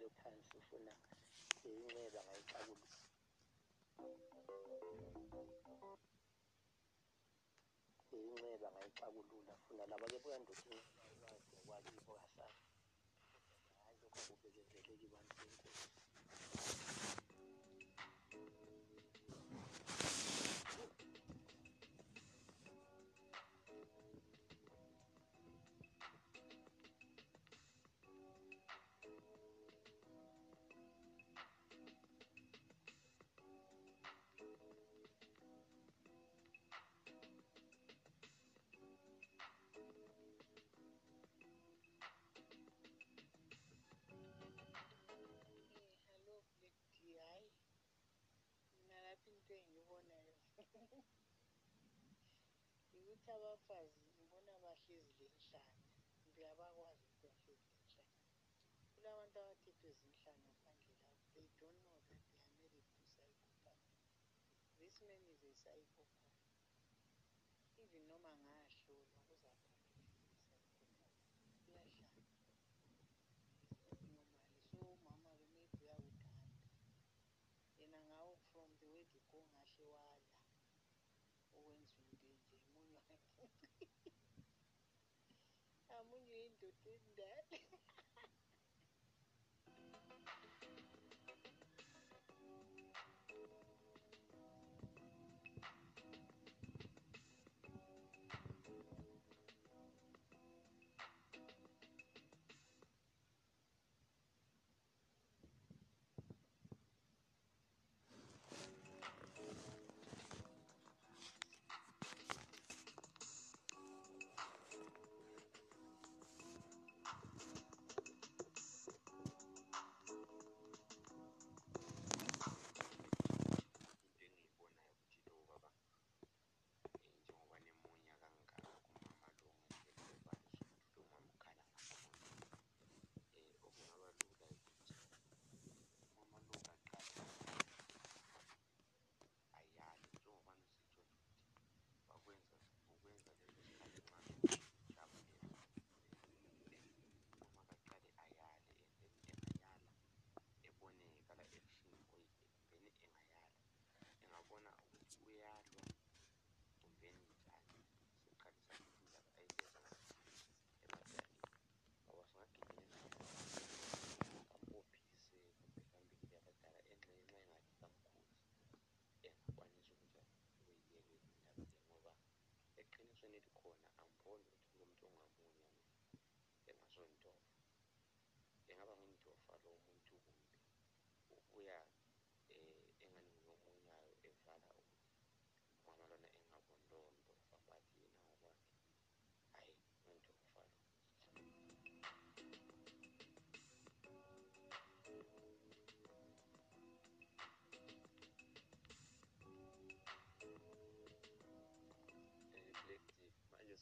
uhlale phansi ufuna inxeba ngayixakulula inxeba ngayixakulula funa laba-ke buyandoda ulwazi ngokwakibo kasayo hhayi lokho akubekezeleki bantu benkosi. Engiyibonayo ukuthi abafazi ngibona bahlezi lenhlanya kumbe abakwazi ukuthi bahlezi lenhlanya kulabantu abathethwe zinhlanya phandle lapho they don't know that they are married to psychopath this man is a psychopath even noma ngahlolwa kuzaphuma i-psychopath kuyahlanya normally so umama-ke maybe uyawuthanda yena ngawo from the word go ngahle wala okwenza into enje emunywa amunywe yindoda endala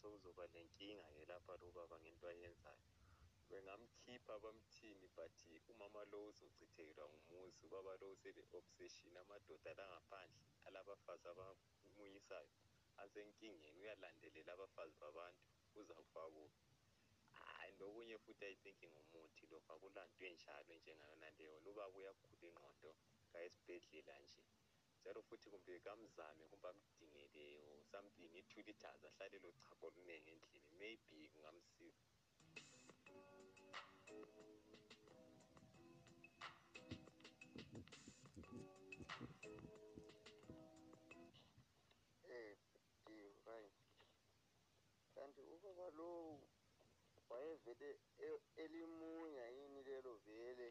sekuzoba lenkinga-ke lapha lo baba ngento ayenzayo bengamkhipha bamthini but umama lo uzochithelwa ngumuzi ubaba lo usele-obsession amadoda la ngaphandle alabafazi abamunyisayo asenkingeni uyalandelela abafazi babantu uzakufa kuphi hayi lokunye futhi i think ngumuthi lokhu akulanto enjalo njengayona leyo lubaba uyagula ingqondo kayesibhedlela nje. Njalo futhi kumbe kamzame kumbe amdingele or something i-two litres ahlale lochago olunengi endlini maybe kungamsiza Eh. Kanti ubaba lowu wayevele e- elimunya yini lelo vele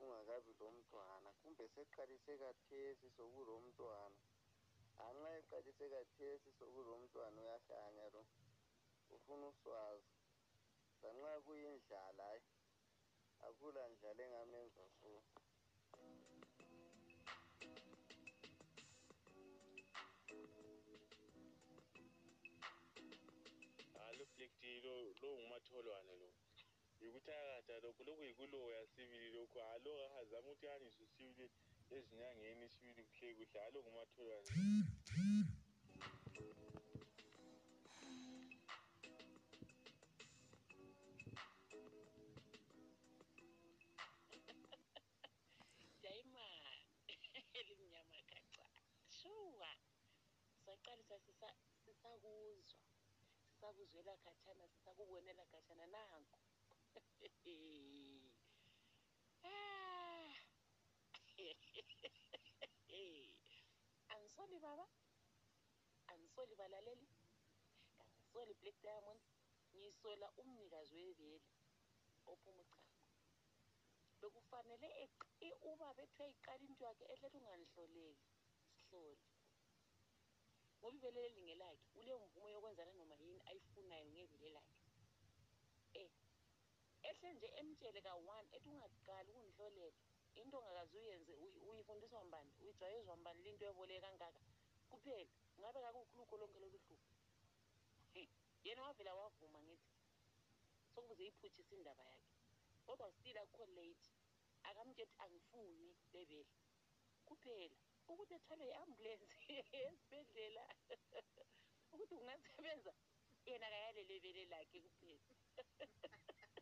kungakabi lomntwana kumbe seqalise kathesi sokulomntwana anxa eqalise kathesi sokulomntwana uyahlanya lo ufuna uswazi. Lanxa kuyindlala hayi akula ndlala engamenza black d lo lo ngumatholwane lo. yikuthakatha lokhu lokhu yikuloya sibili lokhu. Aloku azama ukuthi ahanjiswe isibili ezinyangeni isibili kuhle kuhle. Alo ngumatholwane saqala sisakuzwa. Sisakuzwela khathana sisakubonela khathana nanku angisoli baba angisoli balaleli angisoli black diamond ngisola umnikazi webele ophuma uchago bekufanele eqi ubaba ethiwa iqala into yakhe ehlethi ungangihloleli sihlole. Ngoba ibele lingelakhe ule mvumo yokwenza nanoma yini ayifunayo ngebele lakhe um ehle nje emtshele ka-one ethi ungaqali ukungihlolela into ongakaze uyenze uyi- uyifundiswa mbani uyijwayezwa mbani linto eboleke kangaka? Kuphela ngabe kakulukho lonke lolu hlupho yena wavela wavuma ngithi sokuze iphutshise indaba yakhe. Kodwa still akukho late akamtsheli ukuthi angifuni lebele. Kuphela ukuthi ethwalwe i-ambulensi esibhedlela ukuthi kungasebenza yena kayalele bele lakhe kuphela.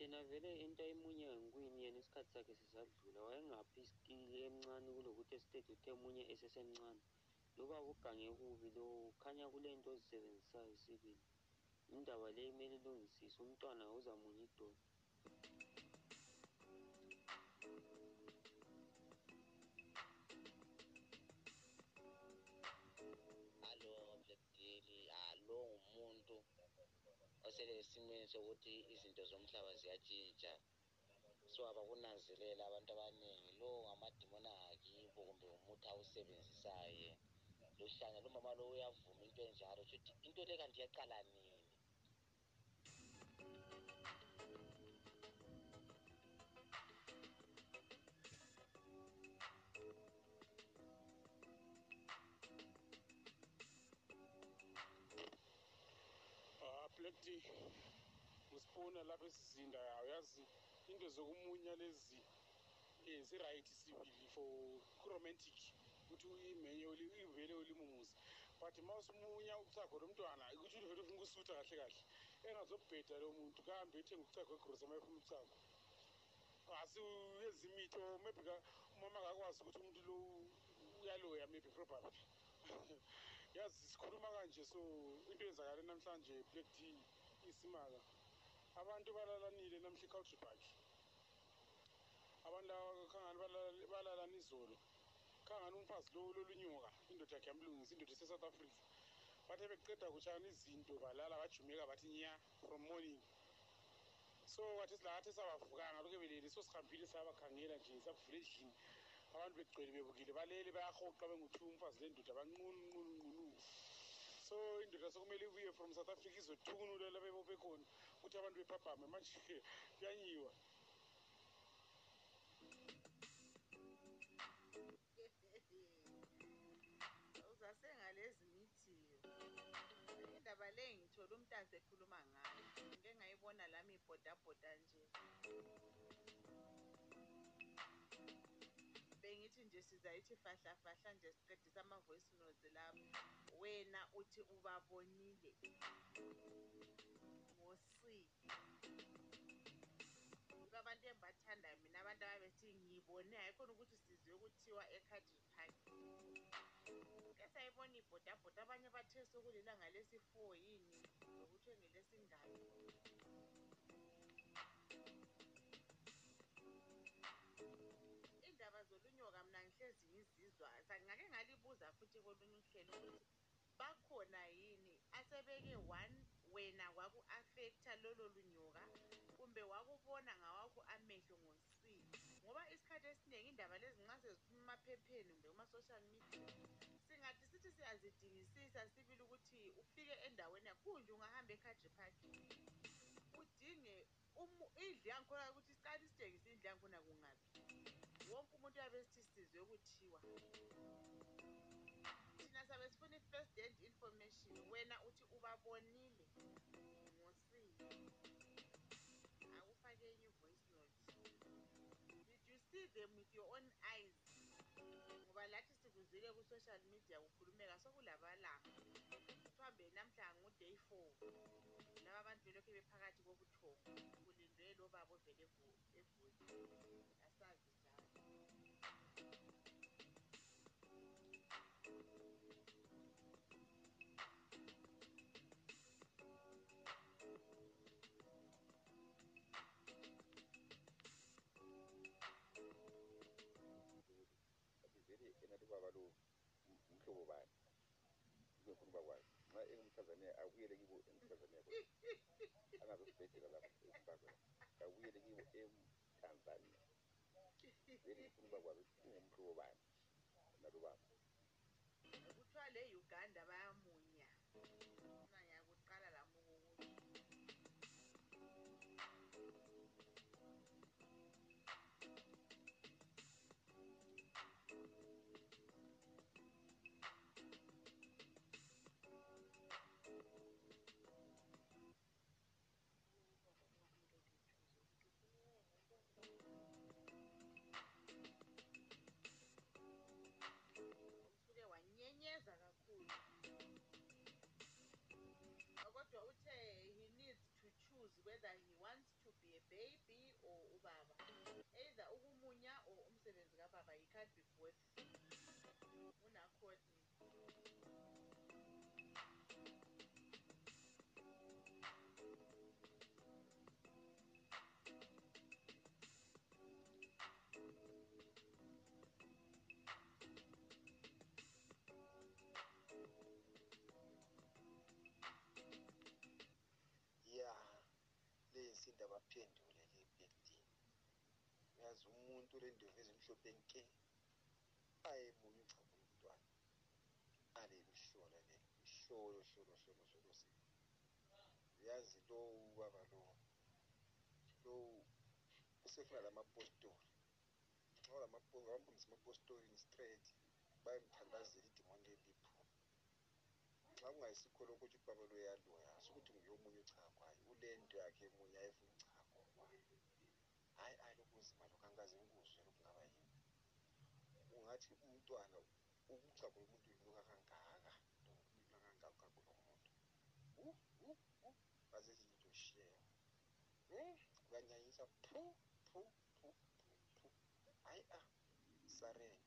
yena vele into emunye ngikwini yena isikhathi sakhe sisadlula wayengaphi iskili emncane kulokuthi esithethe uthe emunye esesemncane? Loba kugange kubi lo khanya kule nto ozisebenzisayo sibili. Indaba le imele ilungisiswe umntwana uzamunye idolo. Osele esimeni sokuthi izinto zomhlaba ziyatshintsha so abakunanzelela abantu abaningi lo ngamadimoni angakibo kumbe umuthi awusebenzisayo. Lohlanya lumama lo uyavuma into enjalo shuthi into le kanti yaqala nini? Ah, Black D. Ngisifuna lapha esizinda uyazi into zokumunya lezi eh ziright sibili for romantic ukuthi uyimenye uli- ivele ulimumuzi but mawusumunya uchago lomntwana ukuthi uvele ufuna ukusutha kahle kahle engazobheda lo muntu kahambe ethenga uchago egrosa uma efuna uchago asi yenza imito maybe umama akakwazi ukuthi umuntu lo uyaloya maybe probably. Yazi sikhuluma kanje so into eyenzakale namhlanje black d isimanga. Abantu balalanile namhla i-country park abantu laba khangani balala- balalana izolo. Khangani umfazi lo lolunyuka indoda yakhe yamlungisa indoda ese-south africa. Bathe beqeda kutshana izinto balala bajumeka bathi nya from morning. So kathi silathi sabavukanga lokhu belele so sihambile sabakhangela nje savula endlini abantu begcwele bebukile balele bayahoqa bengu-two umfazi lendoda banqunqunqunu so indoda sokumele ibuye from south africa izothunula labebo bekhona ukuthi abantu bephaphame manje kuyanyiwa. Uzasengalezi mithiyo indaba le ngithole umntanzi ekhuluma ngayo. Ngike ngayibona lami ibhodabhoda nje. Bengithi nje sizayithi fahla fahla nje siqedisa ama-voice notes lapho. Wena uthi ubabonile. Ngosi yibo abantu engibathandayo mina abantu ababethi ngibone hayi khona ukuthi sizwe kuthiwa ecountry park ke sayibona ibhodabhoda abanye bathe sokulilanga lesi-four yini? Nokuthi ngelesingaki indaba zolunyoka mna ngihlezi ngizizwa ngake ngalibuza futhi kolunye uhlelo. ukuthi asebeke one wena kwaku-afektha lolo lunyoka kumbe wakubona ngawakho amehlo ngosi ngoba isikhathi esiningi indaba lezi nxa seziphuma emaphepheni kumbe kuma-social media singathi sithi siyazidingisisa sibili ukuthi ufike endaweni yakho kunje ungahamba ekhadri park udinge indlu yangikhona ukuthi siqale sitshengise indlu yangikhona kungaphi. Wonke umuntu uyabe sithi sizwe kuthiwa i-first hand information wena uthi ubabonile? Ngosi akufake enye i-voice note. Did you see them with your own eyes? Ngoba lathi sikuzwile ku-social media kukhulumeka sokulabalanga mhlawumbe namhla nguday four laba abantu belokhu bephakathi kobuthongo kulindwe lobaba ovele eGo- ubaba lo um- umhlobo bani uba kwazi nxa engumtanzania abuyele kibo emtanzania esibhedlela lapho ezimbabwe abuyele kibo emtanzania vele ngifuna uba kwazi ukuthi ungumhlobo bani nalo ubaba kuthiwa le-uganda bayamunya mina leyinsinda baphendule le bhekdini uyazi umuntu olendlovu ezimhlophe nke ayemunye uchago lomntwana alelihlola le ihlolo hlolo hlolo hlolo se uyazi lowu ubaba lowu lowu usefuna lamapostori nxa lamahambisa emapostorini straight bayemthandazela idimoni leli liphume nxa kungayisikho lokho ukuthi ubaba lo uyaloya sukuthi nguye omunye uchago. Hayi ulento yakhe emunye ayefuna uchago kwayo hayi hayi lokhu nzima lokhu angikaze ngikuzwe lokhu ngaba yini? Ungathi umntwana uchago lomuntu lunuka kangaka lunuka kangaka uh, uh. ngaze zilitosheya kuyanyanyisa phu phu phu phu hayi a sarent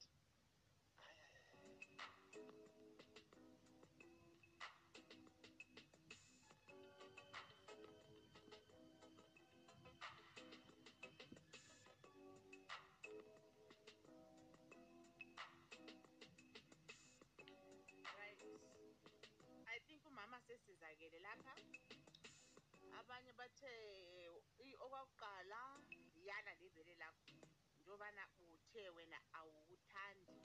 sesizakele lapha. Abanye bathe okwakuqala yana livele lakho njobana uthe wena awukuthandi.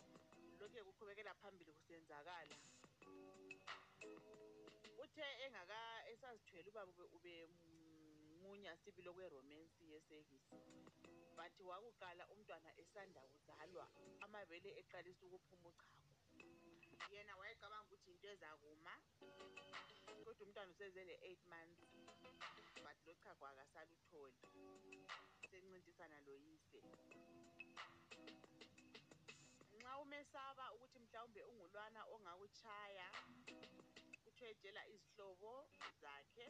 Lokhe kuqhubekela phambili kusenzakala. Uthe engaka esazithwele ubaba ube- ubemunya sibili okweromensi yesekisi but wakuqala umntwana esanda kuzalwa amabele eqalisa ukuphuma uchago yena wayecabanga ukuthi into ezakuma kodwa umntwana usezele eight months but lo chago akasalutholi sencintisana loyise nxa umesaba ukuthi mhlawumbe ungulwana ongakutshaya kuthiwe tshela izihlobo zakhe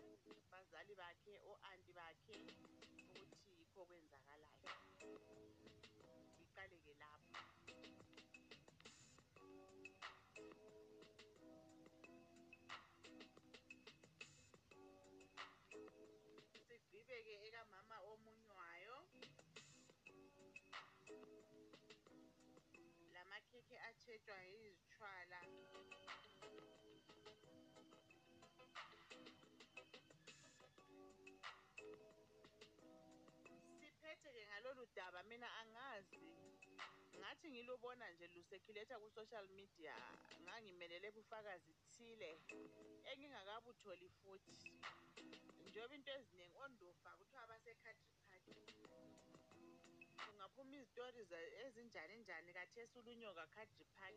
bazali bakhe o-anti bakhe ukuthi yikho okwenzakalayo. Iqaleke lapho. Lamakhekhe atshetsha yizitshwala siphethe-ke ngalolu daba mina angazi. Ngathi ngilubona nje luseculatha ku-social media ngangimelele bufakazi thile. Engingakabutholi futhi. Njengoba into eziningi ondofa kuthiwa base-country park kungaphuma izitori ezinjani njani kathesi ulunyoka park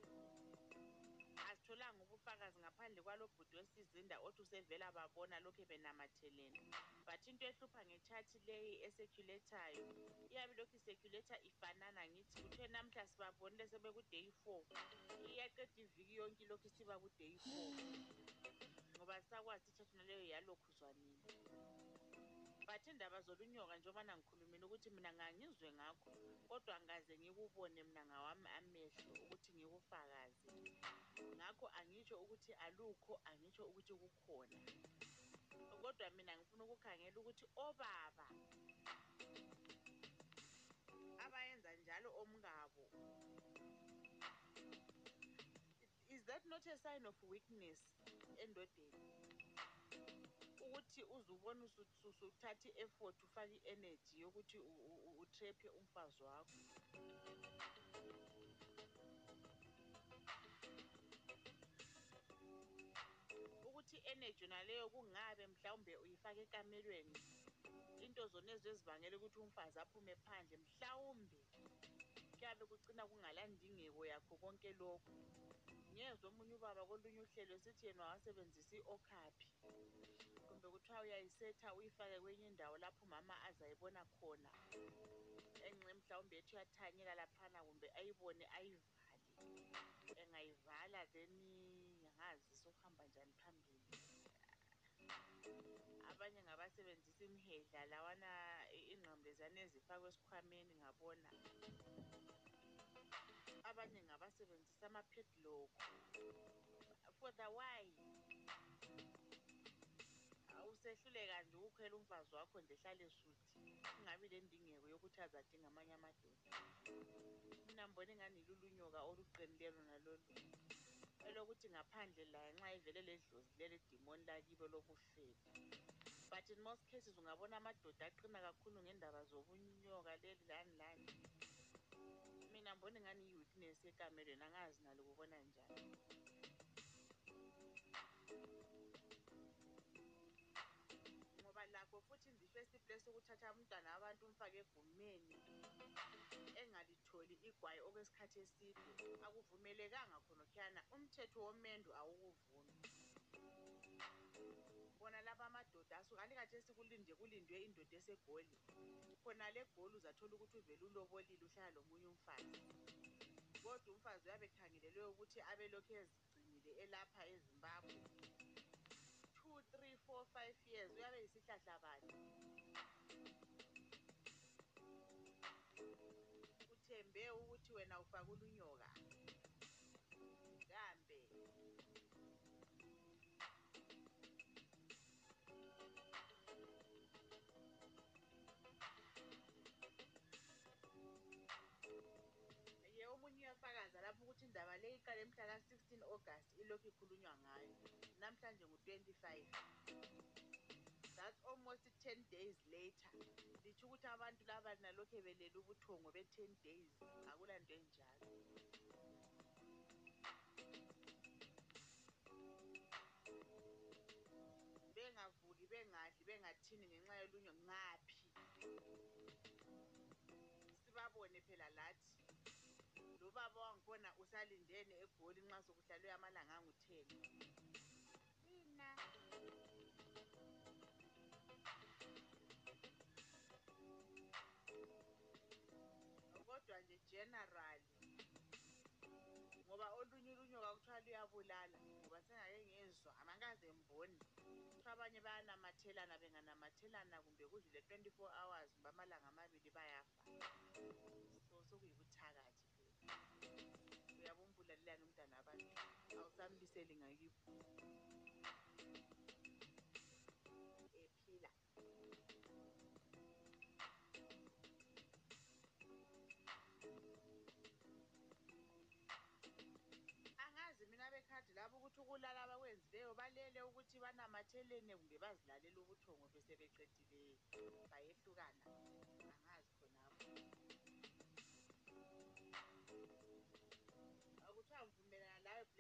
asitholanga ubufakazi ngaphandle kwalo bhudi wesizinda othi usevela babona lokhu benamathelene but into ehlupha ngetshathi leyi eseculathayo iyabe lokhu iseculatha ifanana ngithi kuthiwe namhla namuhla sibabonile sebekuday four. Iyaqeda iviki yonke ilokhu isiba kuday four. Ngoba sakwazi ithathu naleyo yalokhuzwanini but indaba zolunyoka njengobana ngikhulumile ukuthi mina ngangizwe ngakho kodwa ngaze ngikubone mina ngawami amehlo ukuthi ngikufakaze. Ngakho angitsho ukuthi alukho angitsho ukuthi kukhona. Kodwa mina ngifuna ukukhangela ukuthi obaba abayenza njalo omkabo is that not a sign of weakness endodeni? Ukuthi uzubona usuthatha i-effort ufake i-energy yokuthi utrephe umfazi wakho. Ukuthi i-energy naleyo kungabe mhlawumbe uyifake ekamelweni into zona ezibangela ukuthi umfazi aphume phandle mhlawumbe kuyabe kugcina kungalandingeko yakho konke lokhu. Ngezwe omunye ubaba kolunye uhlelo esithi yena wasebenzisa i-okaphi. Kumbe kuthiwa uyayisetha uyifake kwenye indawo lapho umama azayibona khona. Enxe mhlawumbe ethi uyathanyela laphana kumbe ayibone ayivale. Engayivala then angazi sokuhamba njani phambili. Abanye ngabasebenzisa imhedla lawana ingqamu leziyana ezifakwa esikhwameni ngabona. Abanye ngabasebenzisa ama-padlock. For the why? Usehluleka nje ukukhwela umfazi wakho nje ehlale suthi kungabi le ndingeko yokuthi azadinga amanye amadoda. Mina mbona ingani lulunyoka oluqinileyo lona lolu elokuthi ngaphandle laye nxa ivele ledlozi leli dimoni lakibo lobufebe but in most cases ungabona amadoda aqina kakhulu ngendaba zobunyoka leli lani lani. Mina mbona ingani i-weakness ekamelweni angazi nalo kubona njani futhi in the first place ukuthatha umntwana wabantu umfake egumeni engalitholi igwayi okwesikhathi eside. Akuvumelekanga khonokhuyana umthetho womendo awukuvumi. Bona laba amadoda asuke alikhathesi kulinde kulindwe indoda esegoli. Khona le goli uzathola ukuthi uvele ulobolile uhlala lomunye umfazi. Kodwa umfazi uyabe ekhangelelwe ukuthi abe lokhu ezigcinile elapha ezimbabwe. Four five years uyabe yisihlahla bani uthembe ukuthi wena ufake ulunyoka. Indaba le iqale mhlaka-16 august ilokhu ikhulunywa ngayo. Namhlanje ngu-25 that's almost 10 days later. Litsho ukuthi abantu laba nalokhu belele ubuthongo be-10 days akulanto enjalo. Bengavuki bengadli bengathini ngenxa yolunyo ngaphi? Sibabone phela lathi. Lo baba wangikhona usalindene egoli nxa sokuhlalwe amalanga angu-10 mina kodwa nje generally ngoba olunye ulunyoka kuthiwa luyabulala ngoba sengake ngezwa amangikaze mbone kuthiwa abanye bayanamathelana benganamathelana kumbe kudlule 24 hours kumbe amalanga amabili bayafa. So sokuyibuthakathi phela uyabe umbulalelani umntana abantu awusambiseli ngakibo. Ephila. Angazi mina bekhadi labo ukuthi ukulala abakwenzileyo balele ukuthi banamathelene kumbe bazilalela ubuthongo besebeqedile bayehlukana.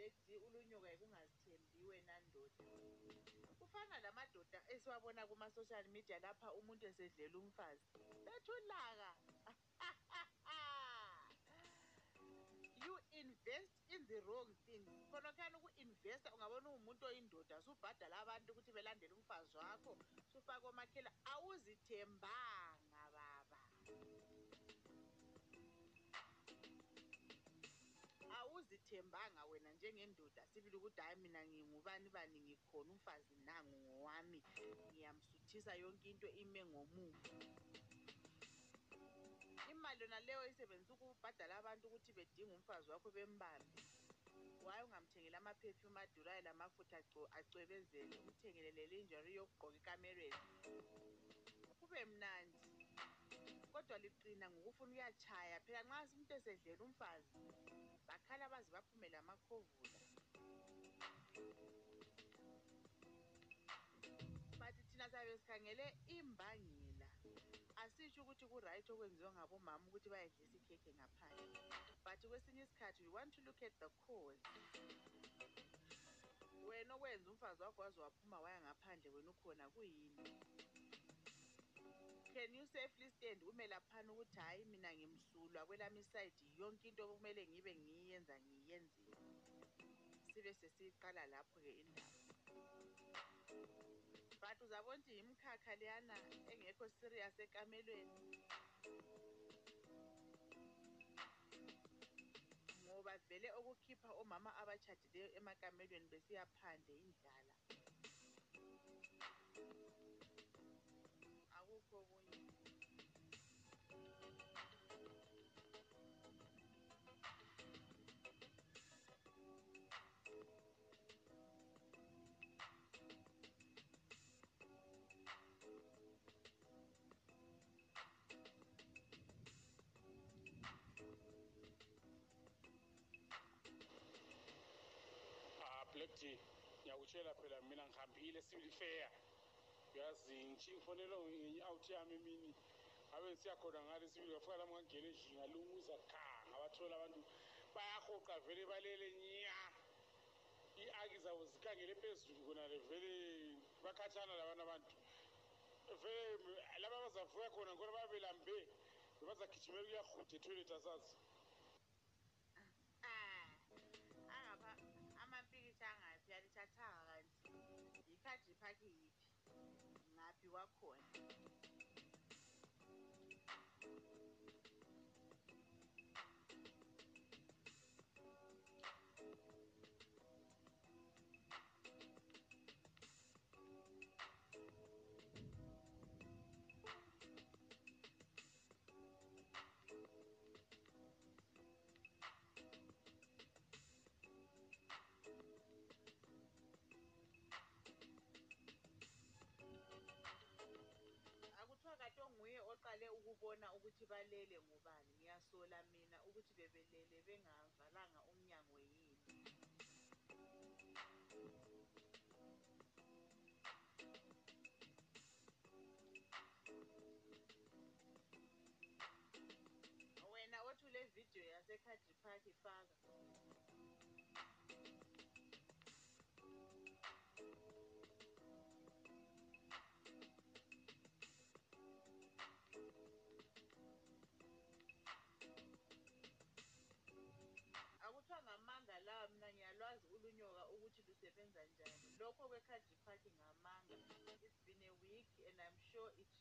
D ulunyoka yikungazithembi wena ndoda. Kufana lamadoda esiwabona kuma-social media lapha umuntu esedlela umfazi. Bethi ulaka you invest in the wrong things khonokhuyana uku-investa ungabona uwumuntu oyindoda subhadala abantu ukuthi belandele umfazi wakho sufake omakhela awuzithembanga baba. Ungazithembanga wena njengendoda sibili ukuthi hhayi mina ngingubani bani ngikhona umfazi nangu ngowami? Ngiyamsuthisa yonke into ime ngomumo. Imali yona leyo isebenzisa ukubhadala abantu ukuthi bedinga umfazi wakho bembambe. Waye ungamthengela ama-perfume adurayo lamafutha acwebezele umthengele le-lingerie yokugqoka ekamereni kube mnandi. Kodwa liqina ngokufuna uyatshaya phela nxa umuntu esedlele umfazi. Bakhala baze baphume lamakhovula but thina siyabe sikhangele imbangela. Asitsho ukuthi kuright okwenziwa ngabomama ukuthi bayedlisa ikhekhe ngaphandle. But kwesinye isikhathi we want to look at the cause. Wena okwenza umfazi wakho waze waphuma waya ngaphandle wena ukhona kuyini? Can you safely stand? Ume laphana ukuthi hhayi mina ngimsulwa. Kwelami isayidi yonke into okumele ngibe ngiyenza ngiyenzile. Sibe sesiyiqala lapho-ke indaba. But uzabona ukuthi yimkhakha leyana engekho serious ekamelweni. Ngoba vele okukhipha omama abatshadileyo emakamelweni besiya phandle indlala. Akukho okunye. D ngiyakutshela phela mina ngihambile sibili fair uyazi ngifonelwe ngenye-out yami emini. Ngabe ngisiya khona ngale sibili ngafika lami ngangena endlini ngalunguza kha ngabathola abantu bayahoqa vele balele nya. I-aki zabo zikhangele phezulu khonale vele bakhatshana labana abantu vele laba bazavuka khona ngona babelambe bazagijimela ukuyahuda etoilet asazi yiphi ngaphi kwakhona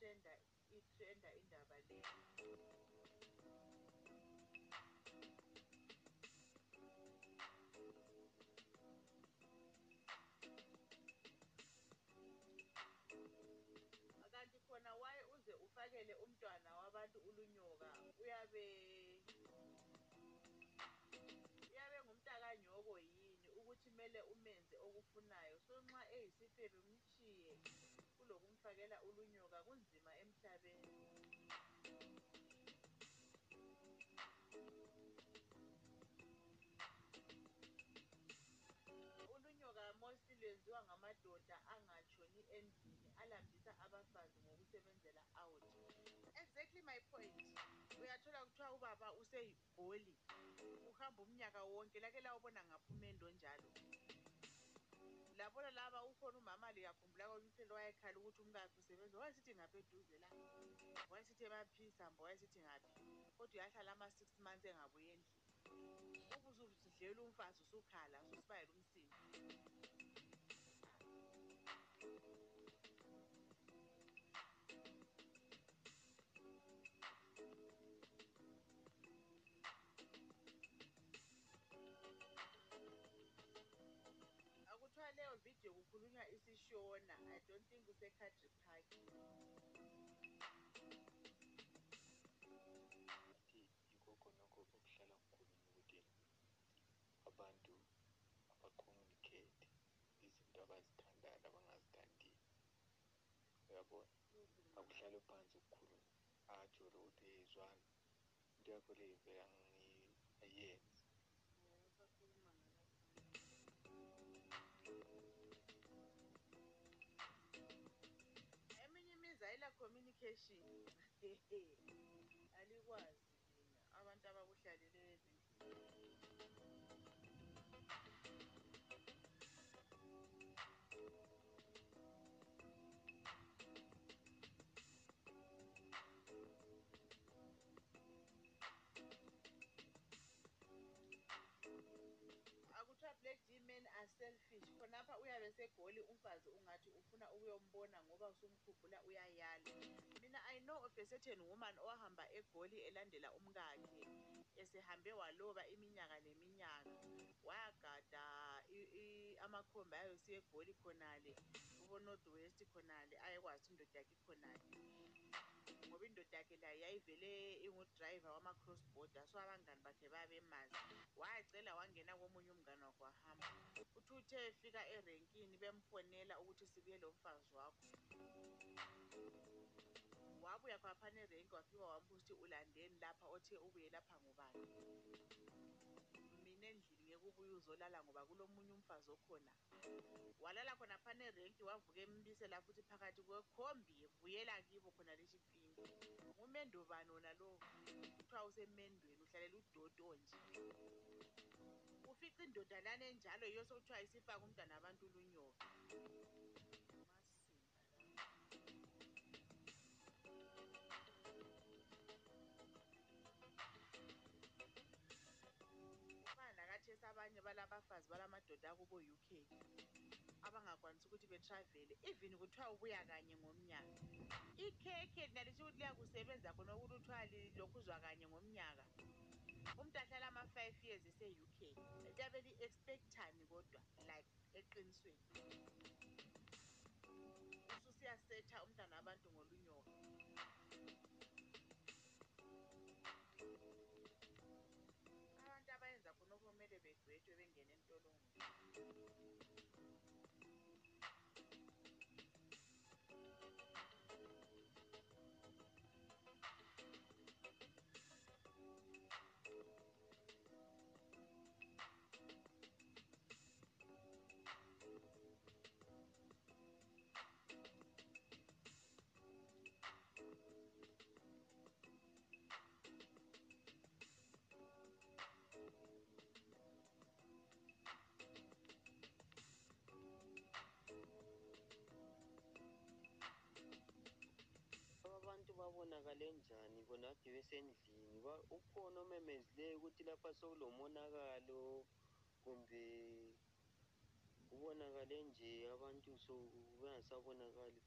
itrenda itrenda indaba le. Kanti khona waye uze ufakele umntwana wabantu ulunyoka? Uyabe uyabe ngumntakanyoko yini ukuthi kumele umenze okufunayo? So nxa eyisifebe mchiye kulokumfakela ulunyoka kunzima emhlabeni. Ulunyoka mostly lwenziwa ngamadoda angatshoni endlini alambisa abafazi ngokusebenzela out. Exactly my point. Uyathola kuthiwa ubaba useyibholi uhamba umnyaka wonke lake lawubona ngaphumendo njalo. Labona laba ukhona umama liyakhumbula kwamhlelo wayekhala ukuthi umkakhe usebenza. Wayesithi ngapha eduze la. Wayesithi emaphisamba wayesithi ngaphi. Kodwa uyahlala ama-six months engabuyi endlini. Ubusudlela umfazi usukhala ususibayela umsindo. Video kukhulunywa isishona. I don't think kusekhadri park athi yikho khonokho okuhlala kukhulunywa ukuthi abantu abacommunicate izinto abazithandayo nabangazithandiyo uyabona? Akuhlalwe phansi kukhulunywa atsho lo ukuthi yezwana into yakho le vele angiyenzi communication alikwazi lina abantu abakuhlaleleyo ezindlini khonapha uyabe segoli umfazi ungathi ufuna ukuyombona ngoba usumkhumbula uyayala. Mina i know of a certain woman owahamba egoli elandela umkakhe esehambe waloba iminyaka leminyaka wayagada amakhombi ayosiya egoli khonale kubonorth west khonale ayekwazi indoda yakhe khonale ngoba indoda yakhe layo yayivele ingudrayiva wama-cross border so abangani bakhe babemazi wacela wangena komunye umngane wakhe wahamba. Uthi uthe efika erenkini bemfonela ukuthi sibuye lo mfazi wakho. Wabuya khwaphana erenki wafika wambuza ukuthi ulandeni lapha othe ubuye lapha ngubani. Mina endlini ngeke ubuye uzolala ngoba kulomunye umfazi okhona. Walala khona phana erenki wavuka embisela futhi phakathi kwekhombi vuyela kibo khona leshipingi ngumendo bani wona lowo kuthiwa usemendweni uhlalela udodo nje ufica indoda lana enjalo yiyo sokuthiwa isifaka umntwana abantu ulunyoka Masimba lawa. kufana nakathesi abanye balabafazi balamadoda akubo-uk abangakwanisi ukuthi betravele even kuthiwa ubuya kanye ngomnyaka. Ikhekhe lina lisho ukuthi liyakusebenza khona ukuthi kuthiwa lilokhuzwa kanye ngomnyaka. Umuntu ahlala ama-five years ese-uk liyabe li-expectani kodwa like eqinisweni. Ususiyasetha umntwana wabantu ngolunyoka babonakale njani? Bona kade besendlini Ba- ukhona omemezileyo ukuthi lapha sekulomonakalo kumbe kubonakale nje abantu so bengasabonakali.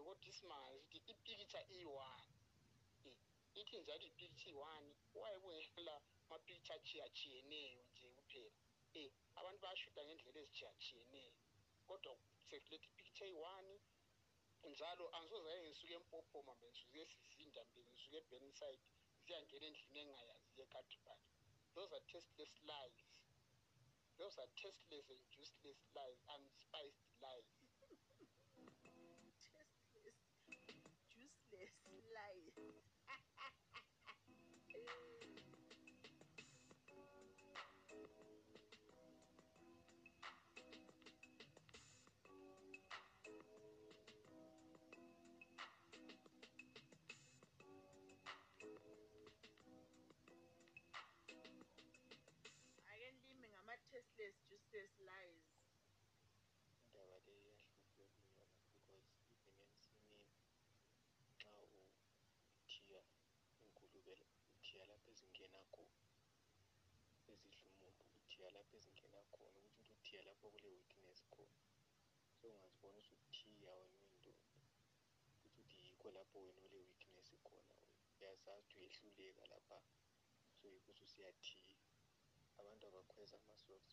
Sibili kodwa isimanga sithi ipikitsha iyi-one ithi njalo ipikitsha iyi-one waye kungela mapikitsha achiyachiyeneyo nje kuphela. Um abantu bayashuda ngendlela ezitshiyatshiyeneyo kodwa sekuletha ipikitsha eyi-one njalo angisoze ake ngisuke empophoma mbe ngisuke esizinda mbe ngisuke eburnside ziyangena endlini engingayaziyo ekadibani those are tasteless lies. Those are tasteless and juiceless lies unspiced lies. Ngama-tasteless juiceless lies. Indaba le iyahlupha yona because even ensimini xa uthiya ingulube uthiya lapho ezingena khona ezidla umuntu uthiya lapho ezingena khona ukuthi uthiya lapho kule-weakness khona so ungazibona usuthiya wena uyindoda ukuthi yikho lapho wena ule-weakness khona uyazazi ukuthi uyehluleka lapha so yikho usuyathiya abantu abakhweza ama-socks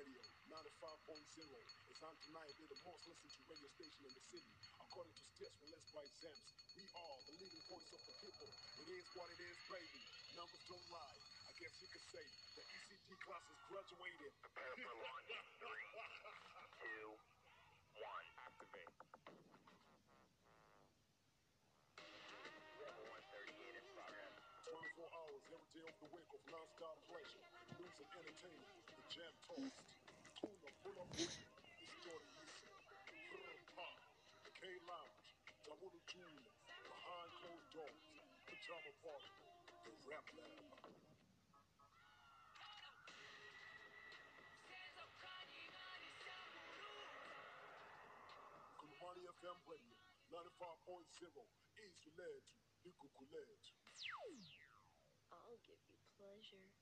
belungu 95.0 is undeniably the most listened to radio station in the city. According to stats released by Zams, we are the leading voice of the people. It is what it is, baby. Numbers don't lie. I guess you could say the ECT class has graduated. Prepare for launch. Three, two, one. Activate. Level 138 in progress. 24 hours every day of the week of non-stop pleasure, FM Radio, 95.0, East Village, Ikukuletu. I'll give you pleasure.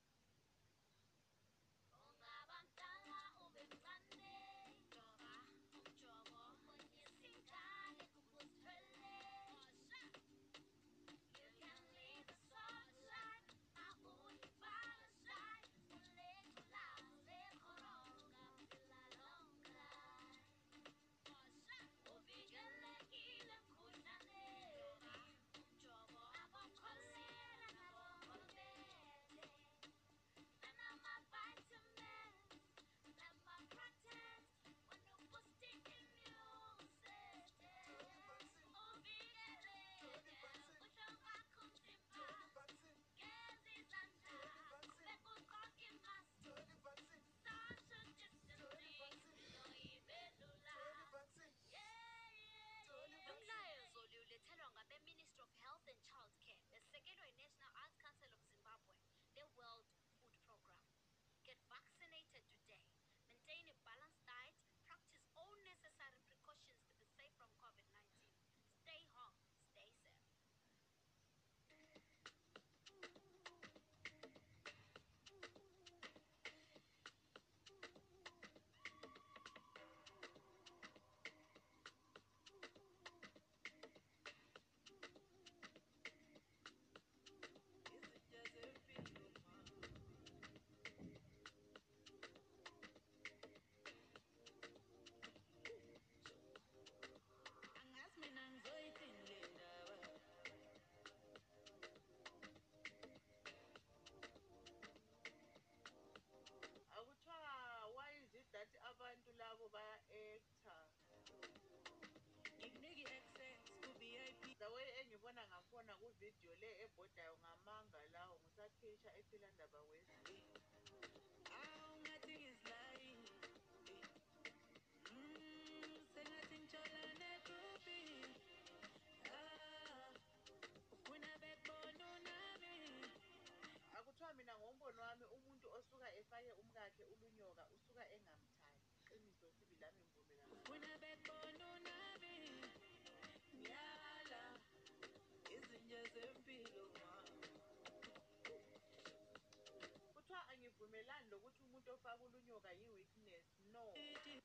Angivumelani lokuthi umuntu ofaka ulunyoka yi-weakness no.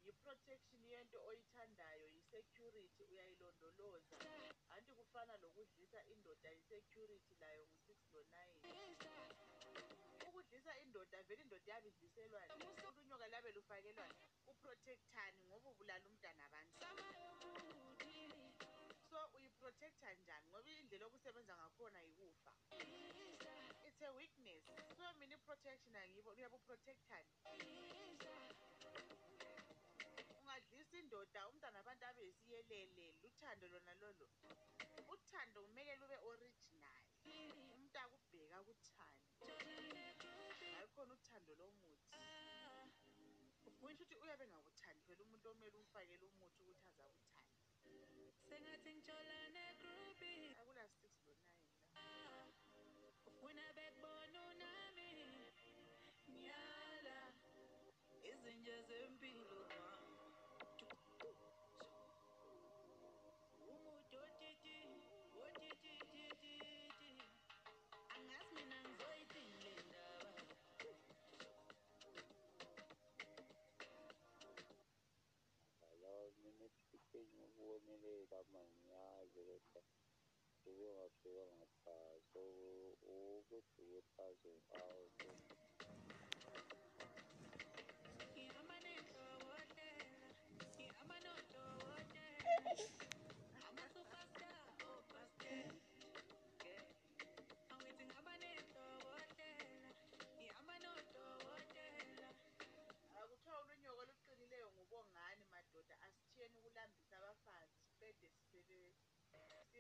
Yi-protection yento oyithandayo yi-security uyayilondoloza. Anti kufana lokudlisa indoda yi-security layo ngu-six lo-nine ukudlisa indoda vele indoda yabe idliselwani ulunyoka labe lufakelwani uprotectani ngoba ubulala umntana abantu. So uyiprotecta njani? Ngoba indlela okusebenza ngakhona yikufa. It's a weakness. So mina i-protection angiyiboni uyabuprotectani ungadlisa indoda umntana abantu abe yisiyelele luthando lona lolo. Uthando kumele lube original. Umuntu akubheka kuthando. Hayi khona uthando lomuthi ukuthi uyabe engakuthandi phela umuntu omele umfakele umuthi ukuthi azakuthanda. Sengathi ngitsholane ukuwonelela mangiyazi kodwa ube ungafika ngaphaso ubefike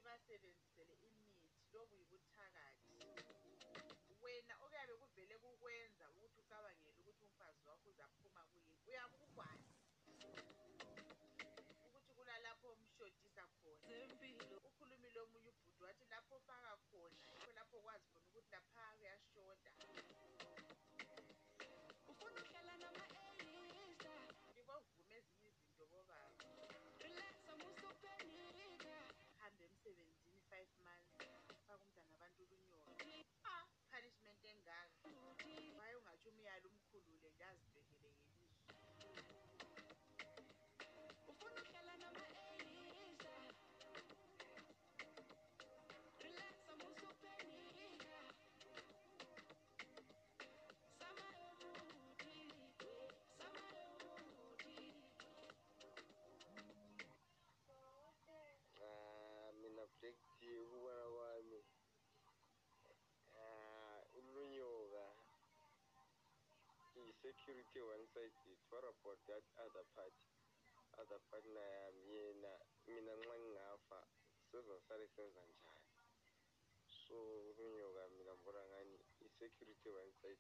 libasebenzisele imithi lobu yibuthakathi wena okuyabe kuvele kukwenza ukuthi ucabangele ukuthi umfazi wakho uzaphuma kuyini uyakukwazi ukuthi kulalapho omshodisa khona. Ukhulumile omunye ubhudu wathi lapho ofaka khona yikho lapho okwazi khona ukuthi lapha umkhulule i-security one what about that other part other partner yami yena mina nxa ngingafa sezosale senza njani? So ulunyoka mina ngibona ngani i-security one sided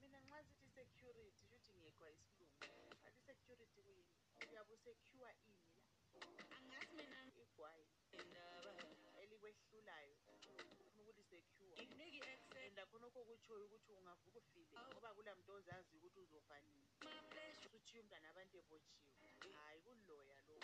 mina nxa sithi security shuthi ngekwa isilungu. Athi security kuyini? Uyabe usecure ini la? Igwayi elikwehlulayo ufuna ukuthi secure and akhonokho kutshoyo ukuthi ungavuka ufile ngoba kula muntu ozaziyo ukuthi uzofa nini usutshiye umntana abantu ebotshiwe hhayi kuloya lo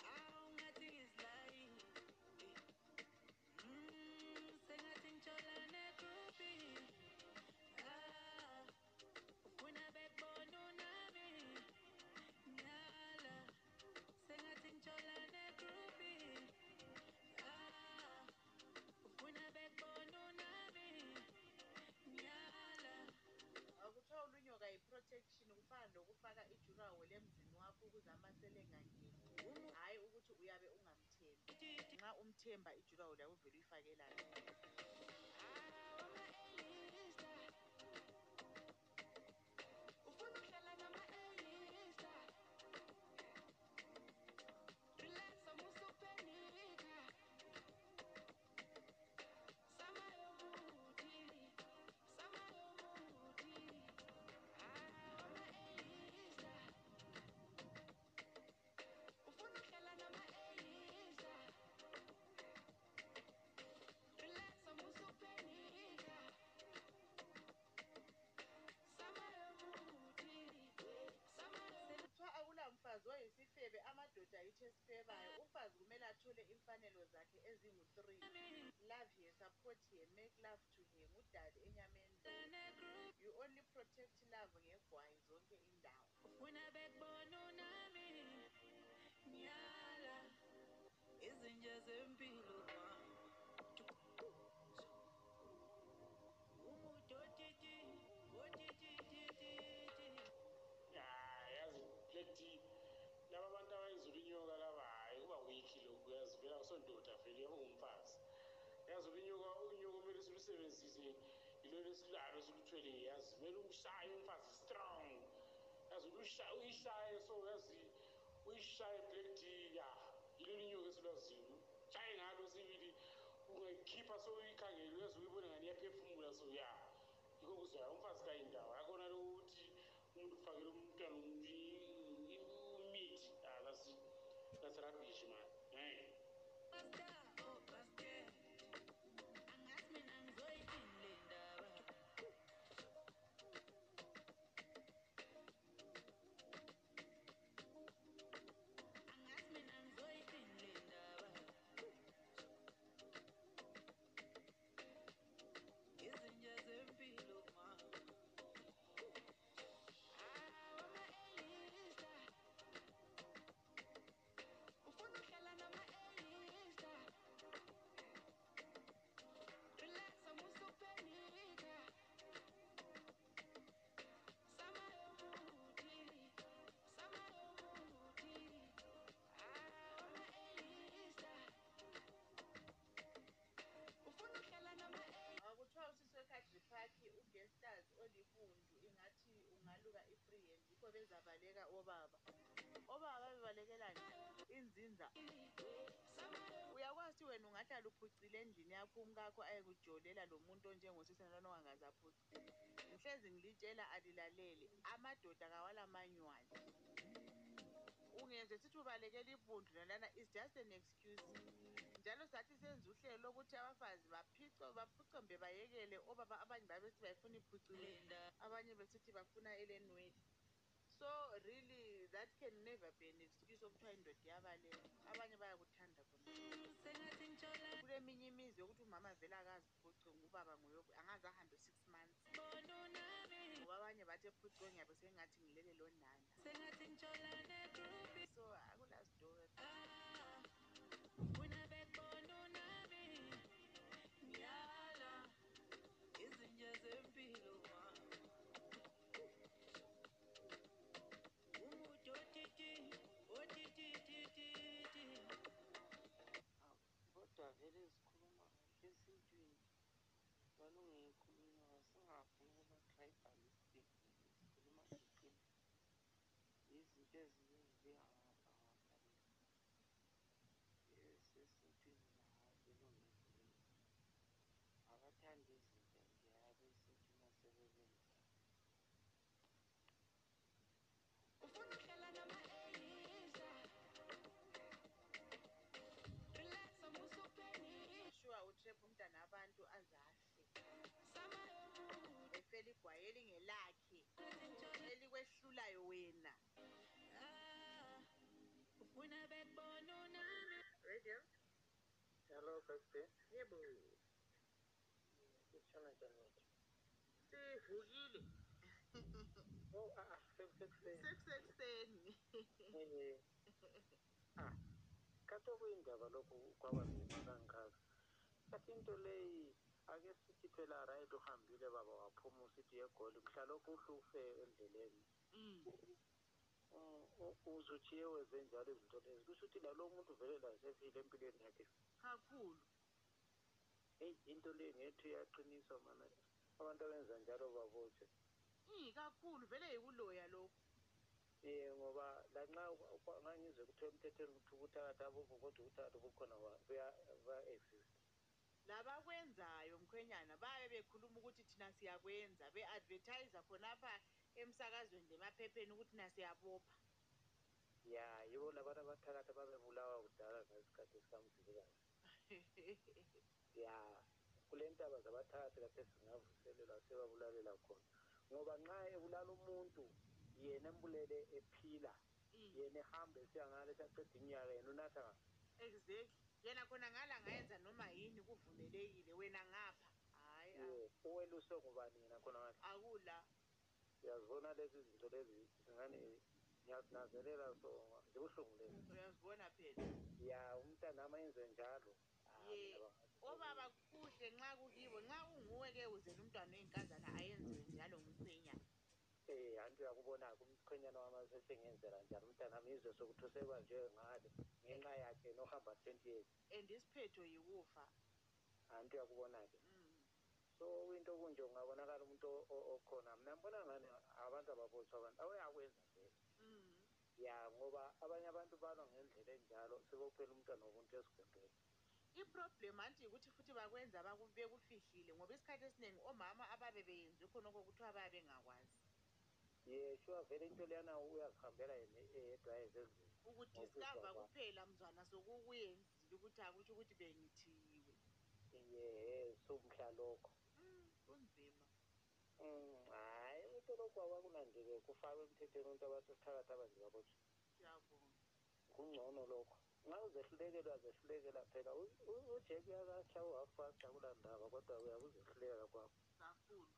unyoka kumele silusebenzise yilolo esilalo esiluthweleyo yazi kumele umshaye umfazi strong. Yazi ulusha- uyishaye so yazi uyishaye black tea ya yilolo inyoka esilwaziyo shaye ngalo sibili ungayikhipha sowuyikhangele uyazi uyibone ngani iyaphefumula so ya yikho kuzwaya umfazi kayindawo. Wena ungahlala uphucile endlini yakho umkakho ayekujolela lo muntu onjengosisenalwana ongangaze aphuce ngihlezi ngilitshela alilalele amadoda kawala manywala ungenze sithi ubalekela ibundu nalana is just an excuse. Njalo sathi senza uhlelo lokuthi abafazi baphico baphucombe bayekele obaba abanye babesithi bayifuna iphuciwe abanye besithi bafuna elenwele so really that can never be an excuse okuthiwa indoda iyabaleka. Abanye bayakuthanda khona kuleminye imizi yokuthi umama vele akaziphuce ngubaba nguye angaze ahambe six months. Ngoba abanye bathi ephuciwe ngiyabe sengathi ngilele lonana so igwayi elingelakhe elikwehlulayo wena. Ufuna bekubona unami? Radio? Hello baby yebo. Kutshona njani wethu? Sivukile. Oh ah sekusekuseni eh ah kade okuyindaba lokhu kwabanzima kangaka. Kathi into leyi ake sithi phela right uhambile baba waphuma usithi egoli mhlalokhu uhlufe endleleni. Uzutshiye wenze njalo izinto lezi. Kusho ukuthi lalo muntu vele lasefile empilweni yakhe. Kakhulu heyi into leyi ngethu iyaqinisa mana. Abantu abenza njalo babotshwe i kakhulu. Vele yikuloya lokhu. Um ngoba lanxa ngangizwe kuthiwa emthethweni kuthi ubuthakathi abukho kodwa ubuthakathi bukhona baya-exist labakwenzayo mkhwenyana babe bekhuluma ukuthi thina siyakwenza be-advertise khonapha emsakazweni lemaphepheni ukuthi thina siyabopha. Ya yibo labantu abathakathi ababebulawa kudala ngesikhathi sikamzilikazi ya kule ntaba zabathakathi kade singavuselelwa sebabulalela khona. Ngoba nxa ebulala umuntu yena embulele ephila yena ehamba esiya ngale esiyaqeda iminyaka yena unatha ngaphi? Exactly. Yena khona ngala ngayenza noma yini kuvumelekile wena ngapha. Hayi ye uweluswe ngubani yena khona ngale akula. Uyazibona lezi zinto lezi ngani ngiyazinazelela so zibuhlungu lezi. Uyazibona phela. Ya umntanami ayenze njalo. Ye obaba kuhle nxa kukibo nxa kunguwe-ke uzela umntwana oyinkazana ayenziwe njalo ngumkhwenyana eh anti uyakubona-ke umchwenyana wami sesengenzela njani umntanami izwe sokuthi usebanjwe ngale ngenxa yakhe nohamba twenty years and isiphetho yikufa? Anti uyakubona-ke so into kunje ungabonakala umuntu okhona. Mina ngibona ngani abantu ababotshwa abantu awuyakwenza vele ya ngoba abanye abantu balwa ngendlela enjalo sebophela umntwana womuntu esigwembeni iproblem anti yikuthi futhi bakwenza bekufihlile ngoba isikhathi esiningi omama ababe beyenze khonokho kuthiwa babe bengakwazi. Ye sure vele into leyana uyazihambela yena eyedwa ayezenzela ukudiscover kuphela mzwana sokukuyenzile ukuthi akutsho ukuthi bengithiyiwe ye somhla lokho. Kunzima. Hayi ukuthi lokhu abakunandike kufakwe emthethweni ukuthi abantu phakathi abanje babotshwe siyabonga. Kungcono lokho. Nxa uzehlulekelwa zehlulekela phela ujeki uyakahla uhafast akulandaba kodwa uyabe uzehluleka kwakho. Kakhulu.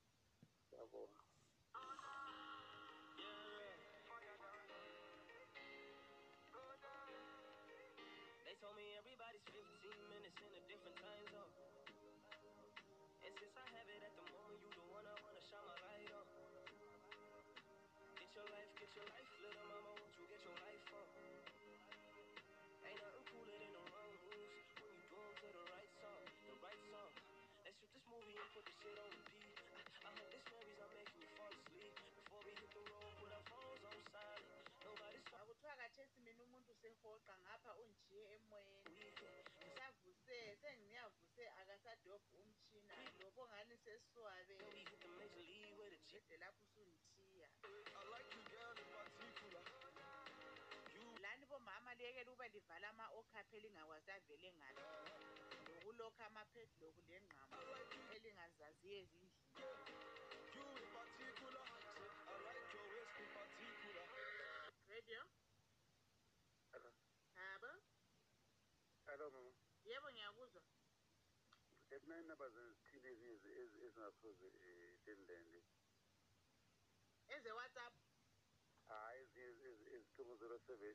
Ede lapho usundithiya lana maliyekela ukuba livala ama-okhaphi elingakwazi avele ngaphi lokulokha ama-padlock lengqamo elingazaziyo ezindlini radio Hello. habo Hello mama. yebo ngiyakuzwa That nine numbers ezithile ezinye ezi- ezingasoze eh, lendende. Eze-whatsapp Hayi ezithoma zero seven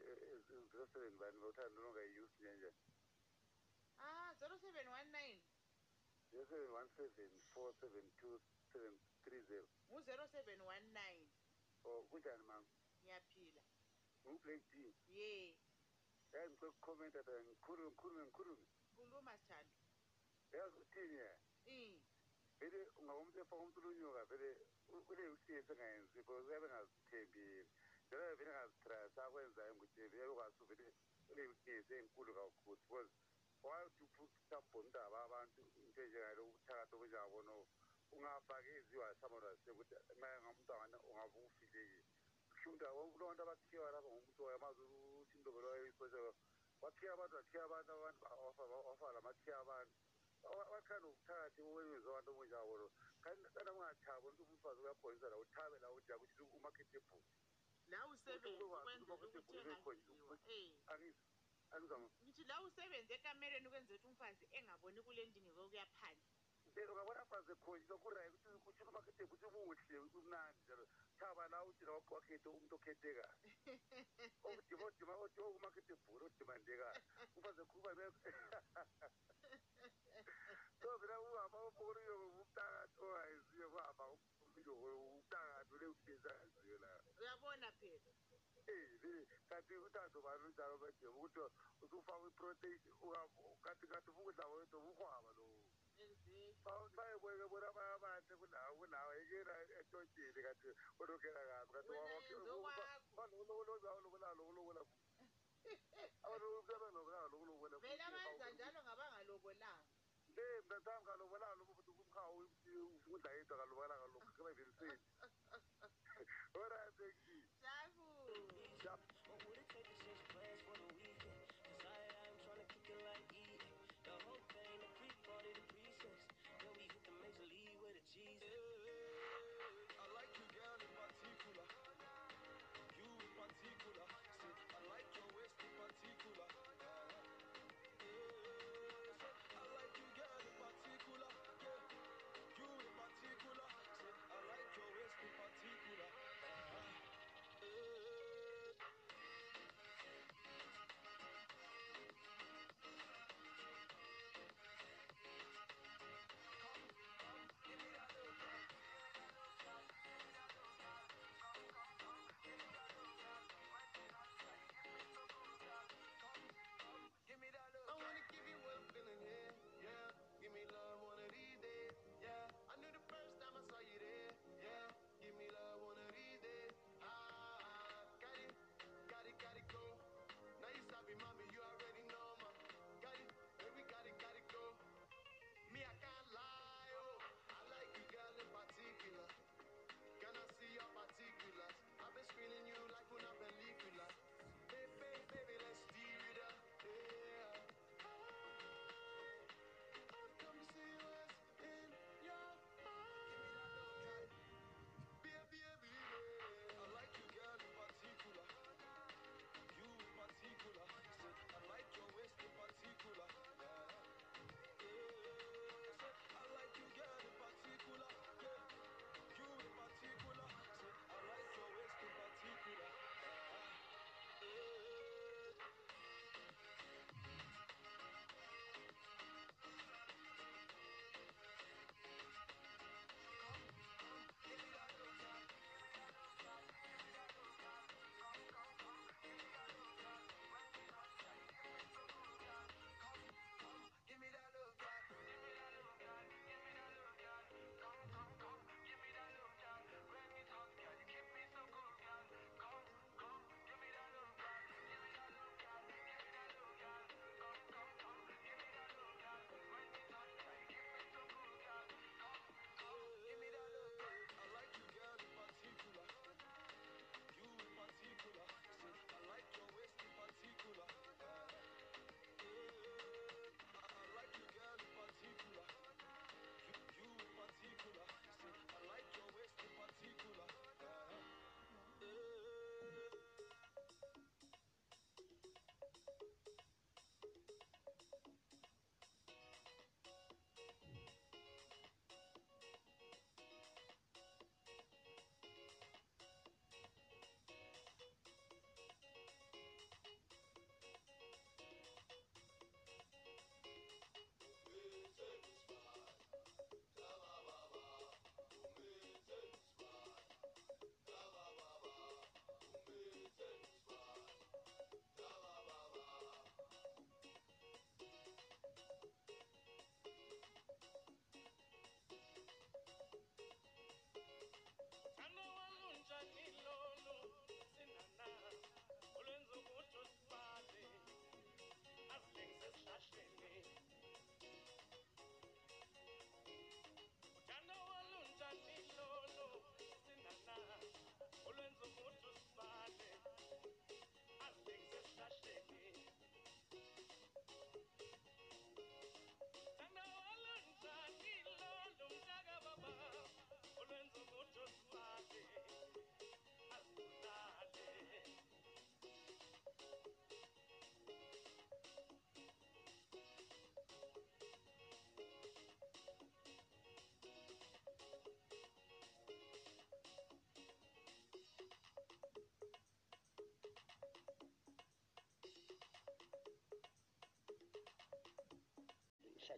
zero seven bani bawuthanda nongayiyusi kanjani. ah zero seven one nine Zero seven one seven four seven two seven three zero. ngu-zero seven one nine Oh kunjani mama? ngiyaphila Ngu-Black D. ye Yazi ngicela ukukhomenta la ngikhulume ngikhulume ngikhulume. khuluma sithando Yazi uthini ya? Mm. Vele ungawomuntu efaka umuntu olunyoka vele u- ule uhlezi engayenzi because uyabe engazithembi. Njalo vele engazitrust akwenzayo ukuthi vele ukwazi vele ule uhlezi enkulu kakhulu because wathi uthapho umntaba abantu into enjengalo ubuthakathi obunjengabona ungafakeziwa someone wase ukuthi nxa ngamntwana ungabe ufilekile kushukuthi kulo bantu abakhiwa lapha ngomuntu yamazi ukuthi indobelo wayisotsha wakhiya abantu wakhiya abantu abantu wafa lamakhiya abantu wakhanda ubuthakathi owenza abantu obunjengabona kanti kanti ungathaba ukuthi umfazi uyakhonisa la uthabe la uthi akuthi umarketable la usebenze ukwenzela ukuthi angizama ngithi la usebenze ekamereni ukwenzela ukuthi umfazi engaboni kule ndingeko yokuya phandle. Ungabona mfazi ekhonjiswa kurayi ukuthi ukuthi umakhethe ukuthi umuhle umnandi njalo. Thaba la uthi lawa wakhethe umuntu okhethekayo bhulu odimandekayo umfazi ekhuluma uhamba uboriyo umntakathi ongayeziyo kuhamba umntakathi ule uhlezi angaziyo la uyabona phela Eh, le- kanti uthando bani unjalo bedema ukuthi usufaka iprotein kanti kanti ukudla kwethu buhwaba lowo bayebweke bona bayabahle kunawo kunawo ekela etotshini kanti olokela kabi kanti lokulalokulala abalokulalokulala vele abayenza njalo ngabangalobolanga le mnazami kalobolanga lobo futhi kumhawu ukudla yedwa kalobola kalokhu kebaveliseni orayit jabu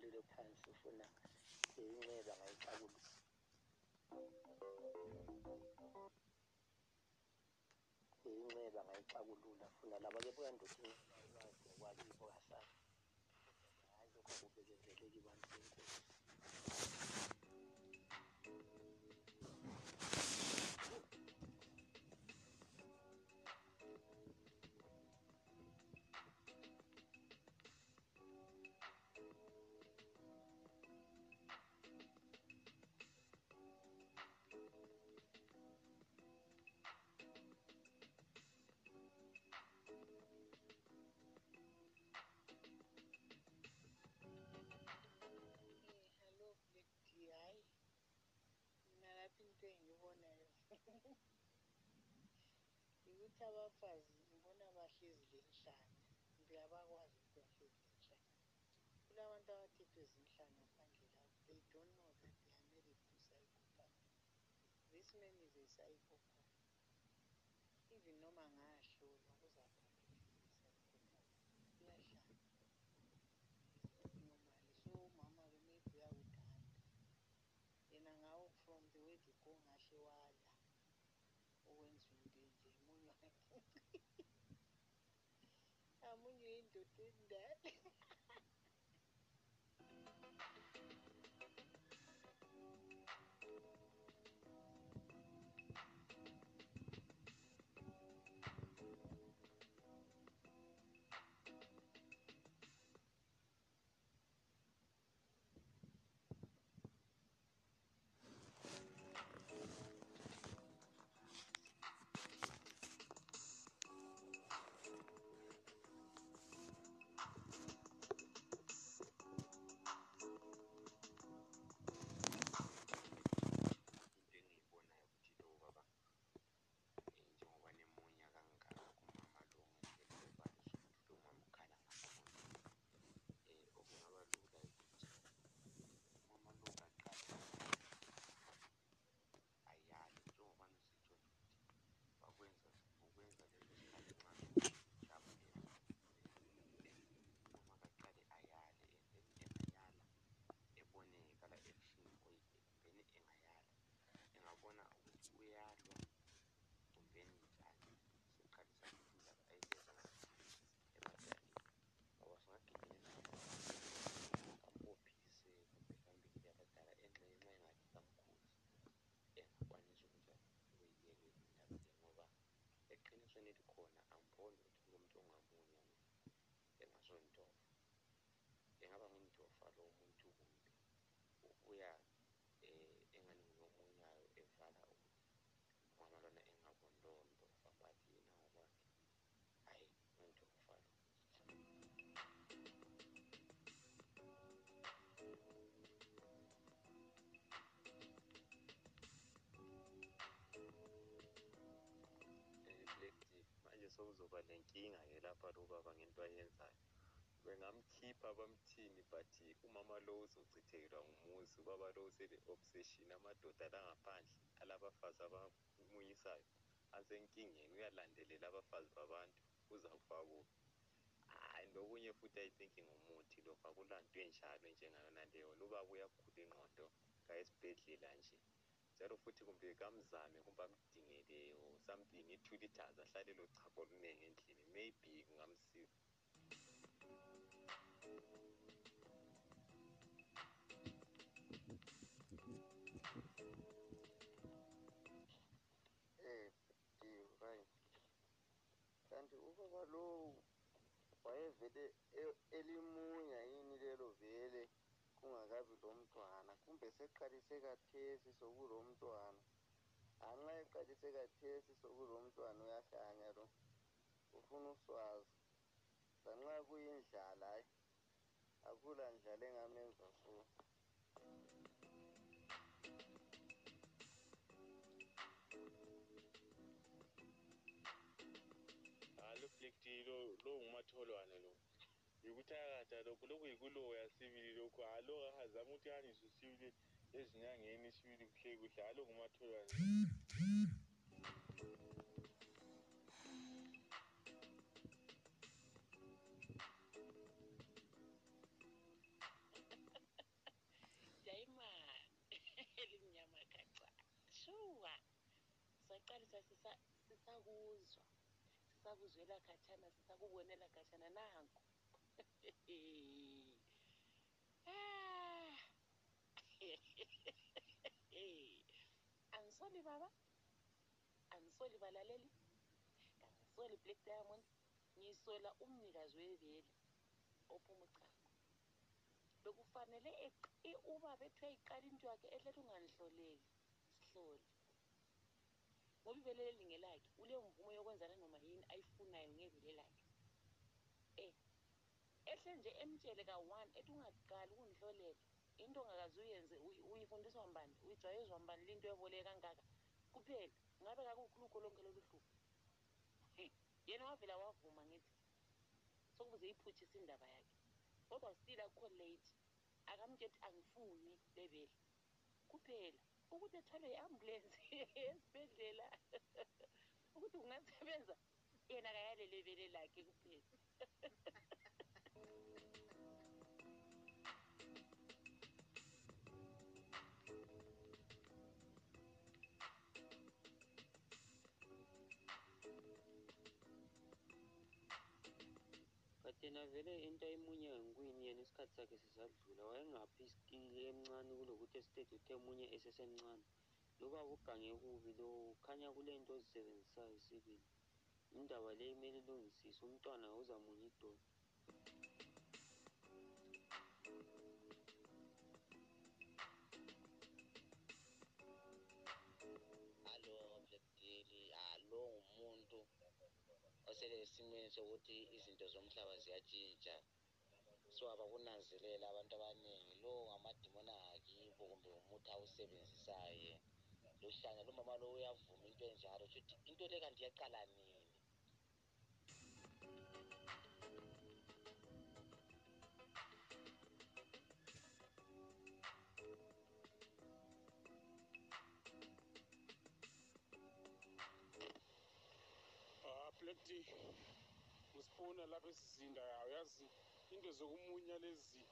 alule phansi ufuna inxeba ngayixakulula inxeba ngayixakulula funa laba ke buyandoda ulwazi ngokwakibo kasani hayi lokho akubekezeleki bantu benkosi yikuthi abafazi ngibona bahlezi lenhlanya mbe abakwazi ukuthi bahlezi lenhlanya kulabantu abathethwe zinhlanya phandle lapho they don't know that they are married to psychopath this man is a psychopath even noma ngahlolwa kuzakhona ukuthi yi-psychopath kuyahlanya is not normal so umama-ke maybe uyawuthanda yena ngawo from the word go ngahle wala okwenza into enje emunywa amunywe yindoda endala bengamkhipha bamthini but umama lo uzochithelwa ngumuzi. Ubaba lo usele-obsession amadoda la ngaphandle alabafazi abamunyisayo asenkingeni. Uyalandelela abafazi babantu uzakufa kuphi hayi lokunye futhi i think ngumuthi lokhu akulanto enjalo njengayona leyo lubaba uyagula ingqondo kayesibhedlela nje. Njalo futhi kumbe kamzame kumbe amdingele or something i-two litres ahlalelo chago oluningi endlini. Maybe kungamsiza. Eh, right. Kanti ubaba lowu wayevele e- elimunya yini lelo vele kungakabi lomntwana kumbe seqalise kathesi sokulomntwana? Anxa eqalise kathesi sokulomntwana uyahlanya lo ufuna uswazi. Lanxa kuyindlala hayi. Akula ndlala engamenza so. Halo flekti lo lo ngumatholwane lo. Yikuthi akada lokhu lokhu yikuloya sibili lokhu. Halo ahazama ukuthi aniswe sibili ezinyangeni sibili kuhle kuhle. Halo ngumatholwane sokuqalisa sisa- sisakuzwa. Sisakuzwela khathana sisakubonela khathana nanku Ah. angisoli baba. Angisoli balaleli. Angisoli black diamond. Ngisola umnikazi webele ophuma uchago. Bekufanele eqi- ubaba ethiwa iqala into yakhe ehlethi unganihloleli sihlole ngoba ibele leli ngelakhe ule mvumo yokwenza nanoma yini ayifunayo ngebele lakhe. Eh ehle nje emtshele ka-one ethi ungaqali ukundihlolela into ongakaze uyenze uyi- uyifundiswa mbani uyijwayezwa mbani linto eboleke kangaka? Kuphela ngabe kakulukho lonke lolu hlupho He, yena wavela wavuma ngithi sokuze iphutshise indaba yakhe. Kodwa still akukho late akamtsheti angifuni lebele. Kuphela. Ukuthi ethwalwe i-ambulensi esibhedlela. Ukuthi kungasebenza yena kayalele bele lakhe kuphela. Kathena vele into ayimunye ngenkwini yena isikhathi sakhe sisadlula wayengaphi iskili emncane kulokuthi esithethe uthe munye esesemncane? Loba ugange kubi lo khanya kule nto ozisebenzisayo sibili. Indaba le imele ilungisiswe umntwana uzamunye idolo. Esimeni sokuthi izinto zomhlaba ziyatshintsha so abakunanzelela abantu abaningi lo ngamadimoni angakibo kumbe umuthi awusebenzisayo. Yena lohlanya lumama lo uyavuma into enjalo shuthi into le kanti yaqala nini? Ah black tea ngusipona lapha esizinda yawo yazi into zokumunya lezi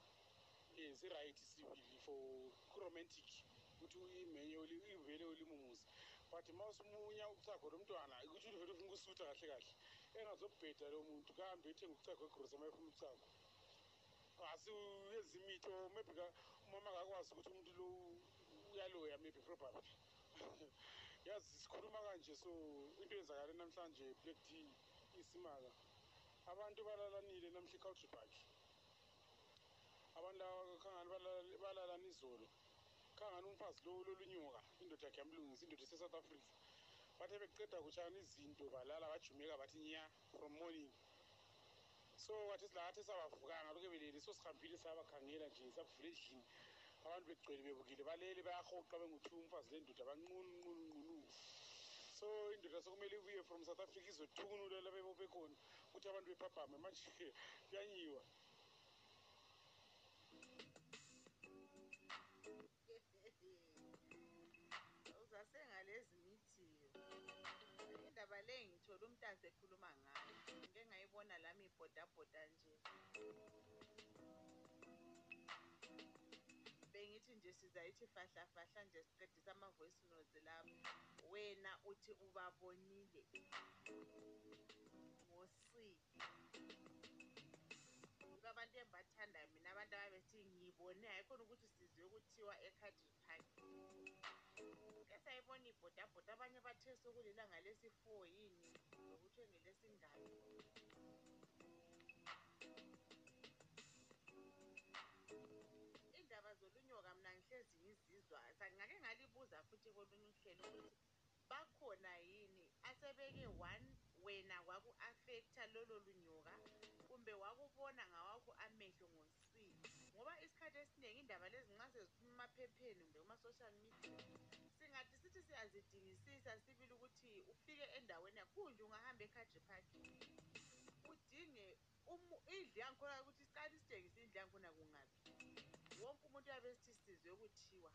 um zirayithi sibili for kuromantic ukuthi uyimenye uli- ivele ulimumuze but ma usumunya uchago lomntwana ukuthi uvele ufuna ukusutha kahle kahle engazobheda lo muntu kahambe ethenge uchago egrosa ma efuna uchago asi uyenza imithi or maybe umama akakwazi ukuthi umuntu lo uyaloya maybe probably. Yazi sikhuluma kanje so into eyenzakale namhlanje black tea. Isimanga. Abantu balalanile namhla i-country park abantu laba khangani balala- balalana izolo. Khangani umfazi lo lolunyuka indoda yakhe yamlungisa indoda ise-south africa. Bathe beqeda kutshana izinto balala bajumeka bathi nya from morning. So kathi silathi sabavukanga lokhu belele so sihambile sabakhangela nje sabuvula endlini. Abantu begcwele bebukile balele bayahoqa bengu-two umfazi lendoda banqununqununqunu so indoda sokumele ibuye from south africa izothunula la bebophe khona ukuthi abantu bephaphame manje kuyanyiwa. Uzasengalezi mithiyo indaba le ngithole umntazi ekhuluma ngayo. Ngike ngayibona lami ibhodabhoda nje. Nje sizayithi fahlafahla nje siqedisa ama-voice notes lapho wena uthi ubabonile. Ngosi yibo abantu engibathandayo mina abantu ababethi ngibone hayi khona ukuthi sizwe kuthiwa ecardi park ke sayibona ibhodabhoda abanye bathe sokulilanga lesi-four yini? Lokuthiwe ngelesingane futhi kolunye uhlelo ukuthi bakhona yini asebeke one wena kwaku-afektha lolo lunyoka kumbe wakubona ngawakho amehlo ngosi ngoba isikhathi esiningi indaba lezi nxa seziphuma emaphepheni kumbe kuma-social media singathi sithi siyazidingisisa sibili ukuthi ufike endaweni yakho kunje ungahamba ekhadri park udinge indlu yangikhona ukuthi siqale isitshengise indlu yangikhona kungaphi. Wonke umuntu uyabe sithi sizwe kuthiwa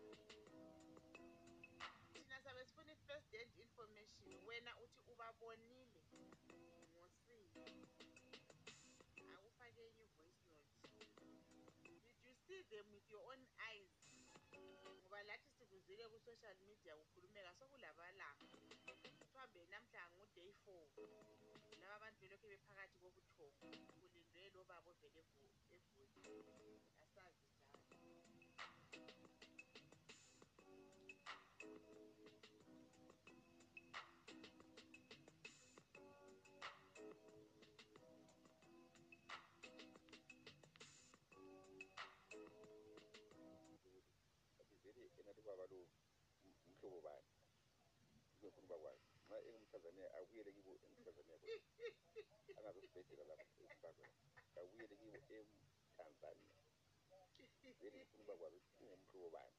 thina sabe sifuna i-first hand information wena uthi ubabonile. Ngosi akufake enye i-voice note did you see them with your own eyes? Ngoba lathi sikuzile ku-social media kukhulumeka sekulabalanga mhlawumbe namhla ngu-day four laba bantu belokhu bephakathi kobuthongo kulindwe lo baba ovele egoli. Lo um- umhlobo bani ngifuna ukubakwazi nxa engumtanzania abuyele kibo emtanzania khona angazosibhedlela lapha ezimbabwe kabuyele kibo emtanzania vele ngifuna ukubakwazi ukuthi ungumhlobo bani?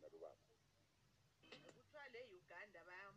Nalo baba. Kuthiwa le-uganda bayamunya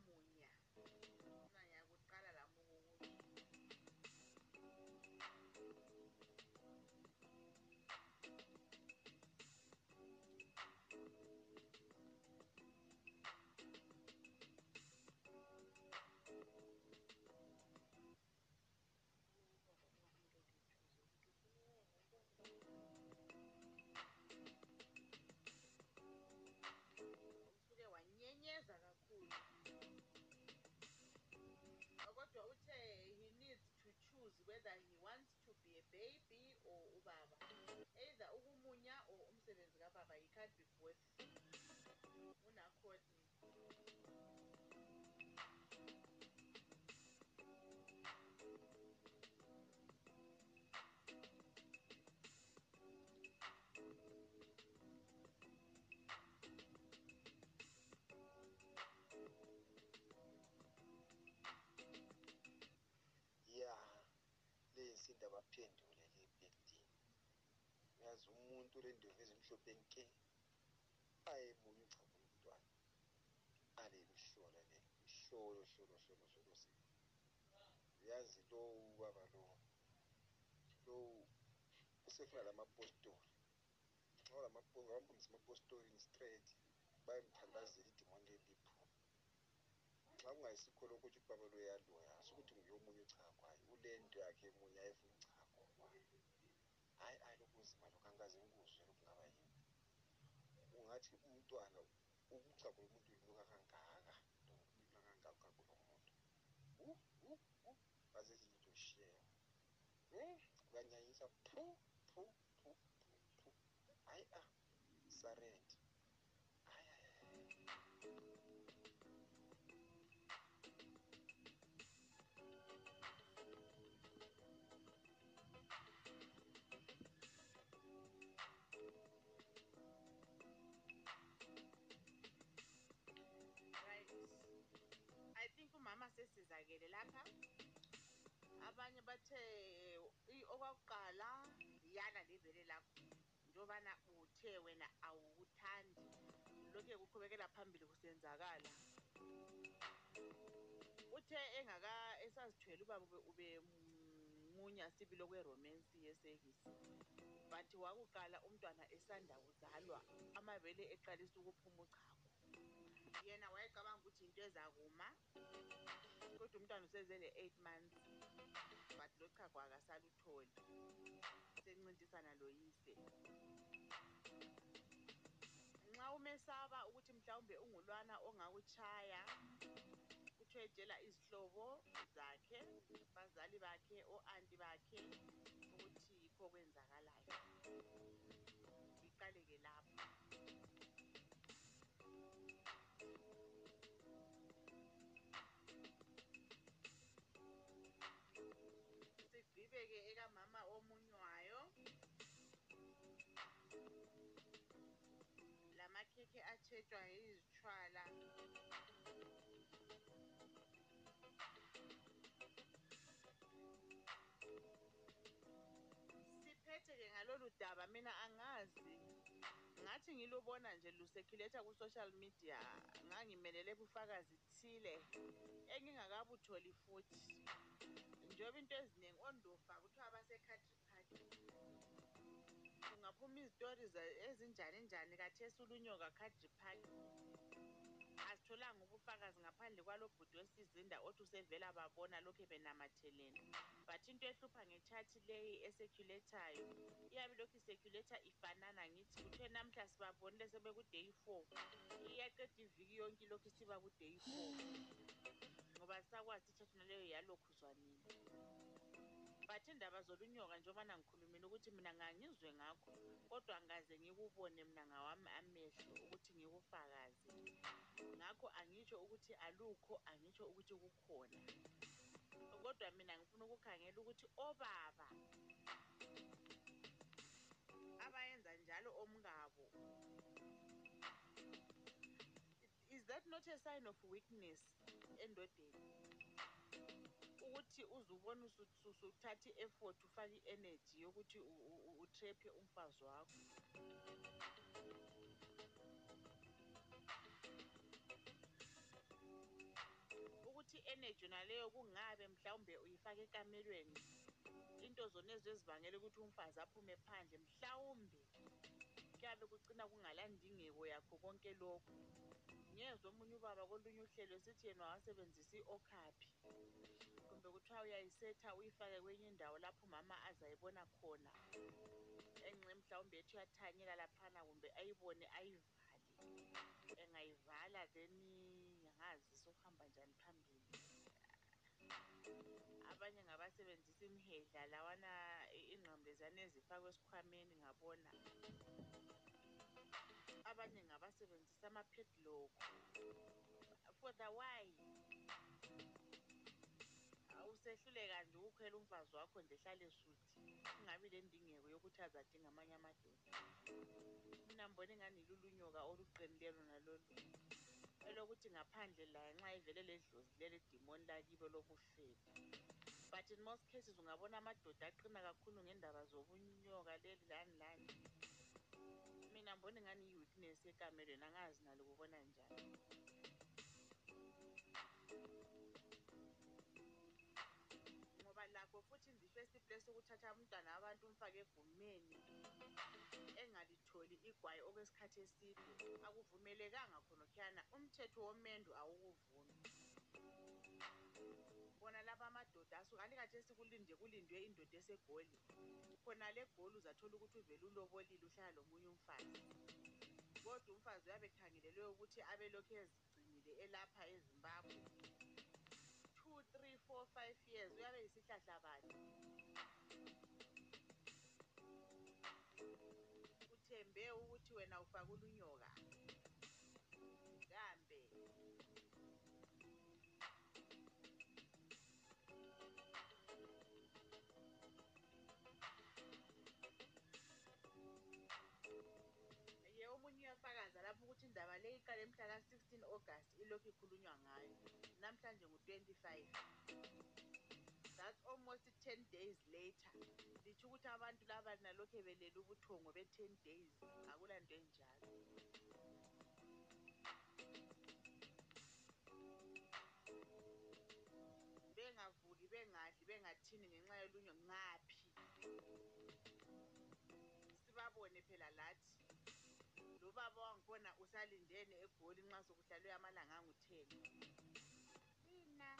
uyazi umuntu olendevu ezimhlophe nke ayemunye uchago lomntwana ale mhlola le mhlolo hlolo hlolo hlolo se yazi lowu ubaba lowu lowu usefuna lamapostori nxa lamabambisa amapostori straight bayemthandazela idimoni leli liphume nxa kungayisikho lokho ukuthi ubaba lo uyaloya asukuthi nguyomunye uchago hayi ulento yakhe emunye ayefuna uchago hayi hayi lokhu kunzima lokhu angikaze ngikuzwe lokhu kungaba yini ungathi umntwana uchago lomuntu lunuka kangaka lunuka kangaka uchago lomuntu Uh, uh, uh. ngaze zilitosheya kuyanyanyisa phu phu phu phu phu. Hayi a sarenda sesizakele lapha. Abanye bathe okwakuqala yala livele lakho njobana uthe wena awukuthandi lokhe kuqhubekela phambili kusenzakala. Uthe engaka esazithwele ubaba ube- ubemunya sibili okweromensi yesekisi but wakuqala umntwana esanda kuzalwa amabele eqalisa ukuphuma uchago. Yena wayecabanga ukuthi into ezakuma kodwa umntwana usezele eight months but lo chago akasalutholi sencintisana loyise nxa umesaba ukuthi mhlawumbe ungulwana ongakutshaya kuthiwe etshela izihlobo zakhe bazali bakhe o-anti bakhe ukuthi yikho okwenzakalayo. Iqaleke lapho. Lamakhekhe atshetsha yizitshwala siphethe-ke ngalolu daba mina angazi. Ngathi ngilubona nje luseculatha ku-social media ngangimelele bufakazi thile engingakabutholi futhi. Njengoba into eziningi ondofa kuthiwa basekhadri park kungaphuma izitori ezinjani njani? Kathesi ulunyoka khadri park asitholanga ubufakazi ngaphandle kwalo bhuti wesizinda othi usevela babona lokhu benamathelene but into ehlupha ngechathi leyi eseculathayo iyabe lokhu iseculatha ifanana ngithi kuthiwe namhla sibabonile sebekuday four. Iyaqeda iviki yonke ilokhu isiba kuday four. Ngoba sakwazi ithathu naleyo yalokhuzwanini but indaba zolunyoka njengobana ngikhulumile ukuthi mina ngangizwe ngakho kodwa ngaze ngikubone mina ngawami amehlo ukuthi ngikufakaze. Ngakho angisho ukuthi alukho angisho ukuthi kukhona. Kodwa mina ngifuna ukukhangela ukuthi obaba abayenza njalo omkabo is that not a sign of weakness endodeni ukuthi uzubona usuthatha i-effort ufake i-energy yokuthi utrephe umfazi wakho. Ukuthi i-energy naleyo kungabe mhlawumbe uyifake ekamelweni into zona ezibangela ukuthi umfazi aphume phandle mhlawumbe kuyabe kugcina kungalandingeko yakho konke lokhu. Ngezwe omunye ubaba kolunye uhlelo sithi yena wasebenzisa i-okaphi kumbe kuthiwa uyayisetha uyifake kwenye indawo lapho umama azayibona khona. Engxe mhlawumbe ethi uyathanyela laphana kumbe ayibone ayivale. Engayivala then angazi sohamba njani phambili. Abanye ngabasebenzisa imhedla lawana ingqambezane ezifakwa esikhwameni ngabona. Abanye ngabasebenzisa ama-pedlock for the why? Usehluleka nje ukukhwela umfazi wakho nje ehlale suthi kungabi le ndingeko yokuthi azadinga amanye amadoda. Mina mbona ingani lulunyoka oluqinileyo lona lolu elokuthi ngaphandle laye nxa ivele ledlozi leli dimoni lakibo lobuhlelo but in most cases ungabona amadoda aqina kakhulu ngendaba zobunyoka leli lani lani. Mina mbona ingani i-weakness ekamelweni angazi nalo kubona njani place ukuthatha umntwana wabantu umfake egumeni engalitholi igwayi okwesikhathi eside. Akuvumelekanga khonokhiyana umthetho womendo awukuvumi. Bona laba amadoda asuke alikhathesi kulinde kulindwe indoda esegoli. Khona le goli uzathola ukuthi uvele ulobolile uhlala lomunye umfazi. Kodwa umfazi uyabe ekhangelelwe ukuthi abe lokhu ezigcinile elapha ezimbabwe. Three four five years. Uyabe yisihlahla bani uthembe ukuthi wena ufake ulunyoka indaba le iqale mhla ka-16 august ilokhu ikhulunywa ngayo. Namhlanje ngu-25 that's almost 10 days later. Litsho ukuthi abantu laba nalokhu belele ubuthongo be-10 days akulanto enjalo. Bengavuki bengadli bengathini ngenxa yolunyo ngaphi? Sibabone phela lathi. Lo baba wangikhona usalindene egoli nxa sokuhlalwe amalanga angu-10 ina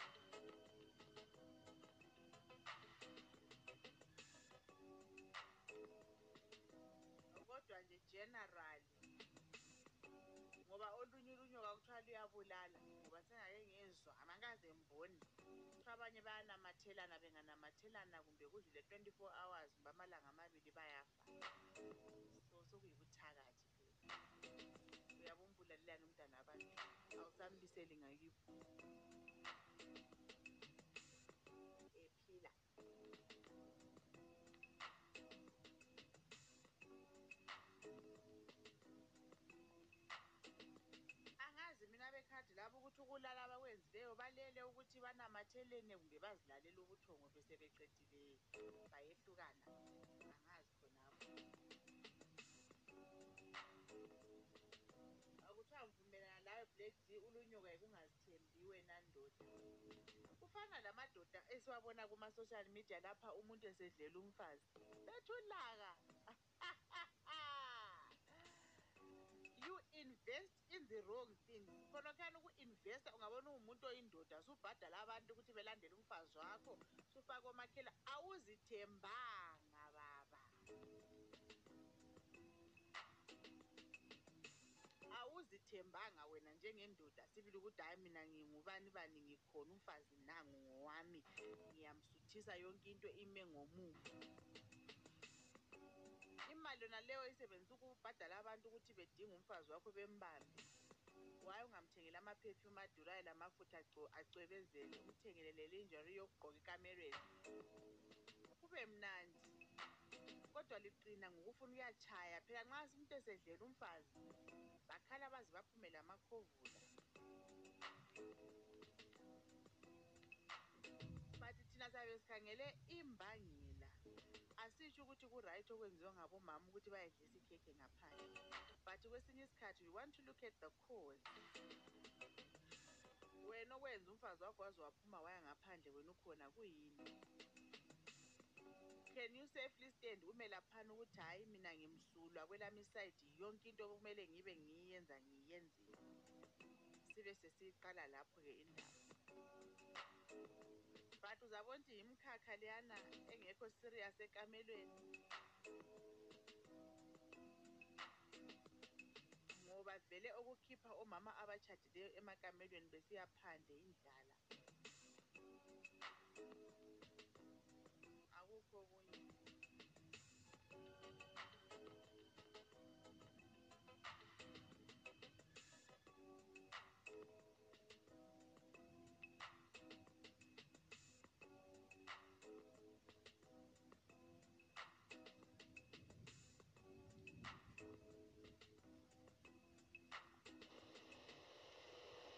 kodwa nje generally ngoba olunye ulunyoka kuthiwa luyabulala ngoba sengake ngezwa amangikaze mbone kuthiwa abanye bayanamathelana benganamathelana kumbe kudlule 24 hours kumbe amalanga amabili bayafa. So sokuyibuthakathi phela uyabe umbulalelani umntana abantu awusambiseli ngakibo. Ephila. Angazi mina bekhadi labo ukuthi ukulala abakwenzileyo balele ukuthi banamathelene kumbe bazilalela ubuthongo besebeqedile bayehlukana. D ulunyoka yikungazithembi wena ndoda. Kufana lamadoda esiwabona kuma-social media lapha umuntu esedlela umfazi. Bethulaka you invest in the wrong things. Khonokhuyani uku-investa ungabona uwumuntu oyindoda subhadala abantu ukuthi belandele umfazi wakho sufake omakhela awuzithembanga baba. Ungazithembanga wena njengendoda sibili ukuthi hhayi mina ngingubani bani ngikhona umfazi nangu ngowami. Ngiyamsuthisa yonke into ime ngomumo. Imali yona leyo isebenzisa ukubhadala abantu ukuthi bedinga umfazi wakho bembambe. Waye ungamthengela ama-perfume adurayo lamafutha agco- acwebezele umthengele le-lingerie yokugqoka ekamereni kube mnandi. Kodwa liqina ngokufuna uyatshaya phela nxa umuntu esedlele umfazi. Bakhala baze baphume lamakhovula but thina sabe sikhangele imbangela. Asitsho ukuthi kuright okwenziwa ngabomama ukuthi bayedlisa ikhekhe ngaphandle. But kwesinye isikhathi we want to look at the cause. Wena okwenza umfazi wakho waze waphuma waya ngaphandle wena ukhona kuyini? Can you safely stand? Ume laphana ukuthi hhayi mina ngimsulwa. Kwelami isayidi yonke into okumele ngibe ngiyenza ngiyenzile. Sibe sesiyiqala lapho-ke indaba. But uzabona ukuthi yimkhakha leyana engekho serious ekamelweni. Ngoba vele okukhipha omama abatshadileyo emakamelweni besiya phandle indlala. Akukho okunye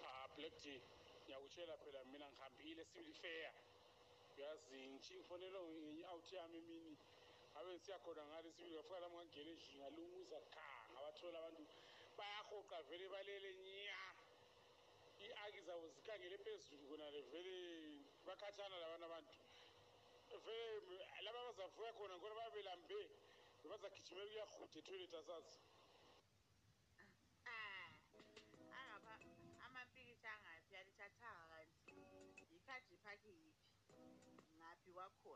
ah black d ngiyakutshela phela mina ngihambile civil fair. Uyazi ngifonelwe ngenye-out yami emini. Ngabe ngisiya khona ngale sibili ngafika lami ngangena endlini ngalunguza kha ngabathola abantu bayahoqa vele balele nya i-aki zabo zikhangele phezulu khonale vele bakhatshana labana abantu. Vele laba bazavuka khona ngona babelambe bazagijimela ukuyahutha etoilet asazi. Ngaphi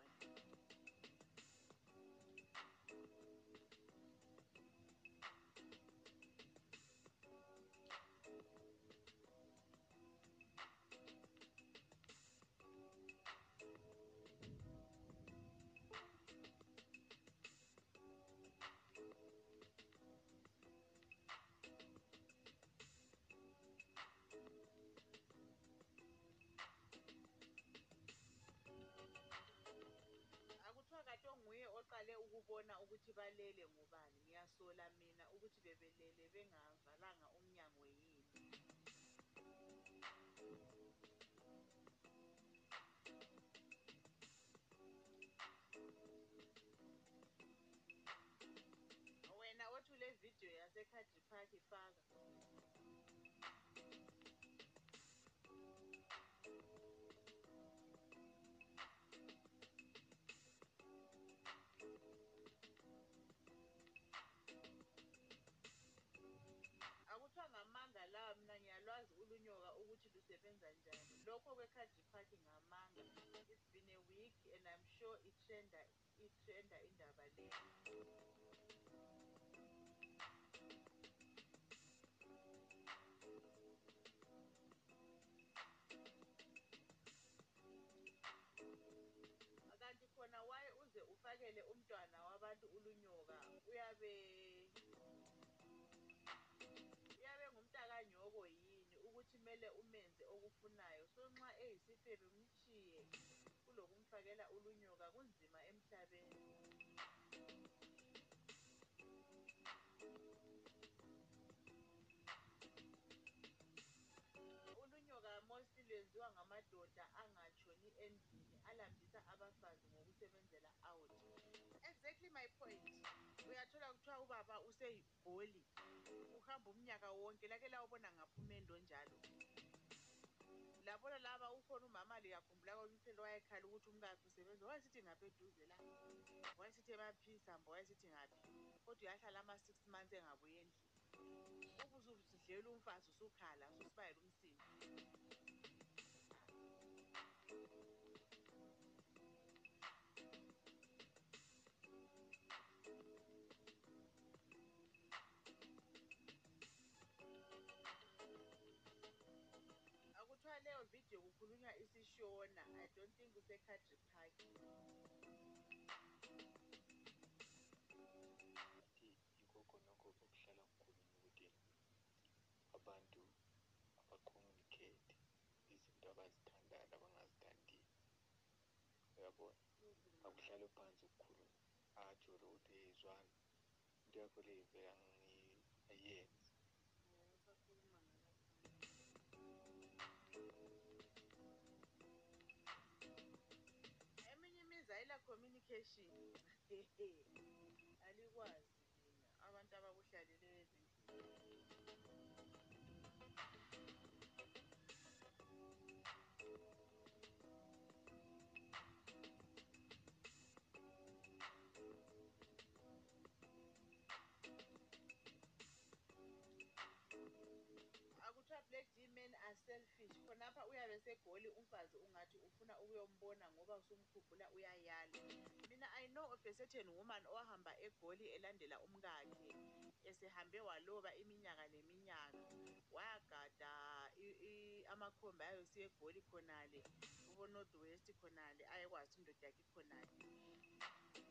uyabe uyabe ngumntakanyoko yini ukuthi kumele umenze okufunayo? So nxa eyisifebe mshiye kulokumfakela ulunyoka kunzima my point. Uyathola kuthiwa ubaba useyigoli uhamba umnyaka wonke lake lawubona ngaphumendo njalo. Labona laba ukhona umama liyakhumbula kolumhlelo wayekhala ukuthi umkakhe usebenza. Wayesithi ngapha eduze la. Wayesithi emaphisambo wayesithi ngaphi. Kodwa uyahlala ama-six months engabuyi endlini. Ubusudlela umfazi usukhala ususibayela umsindo. Secadry park athi yikho khonokho okuhlala kukhulunywa ukuthi abantu abacommunicate izinto abazithandayo nabangazithandiyo uyabona? Akuhlalwe phansi kukhulunywe atsho lo ukuthi "Hey, zwana into yakho le vele angi- communication alikwazi lina abantu abakuhlaleleyo ezindlini. Akuthiwa black d men are selfish. Khonapha uyabe segoli umfazi ungathi ufuna ukuyombona ngoba usumkhumbula uyayala. Mina i know of a certain woman owahamba egoli elandela umkakhe esehambe waloba iminyaka leminyaka wayagada amakhombi ayosiya egoli khonale kubonorth west khonale ayekwazi ukuthi indoda yakhe ikhonale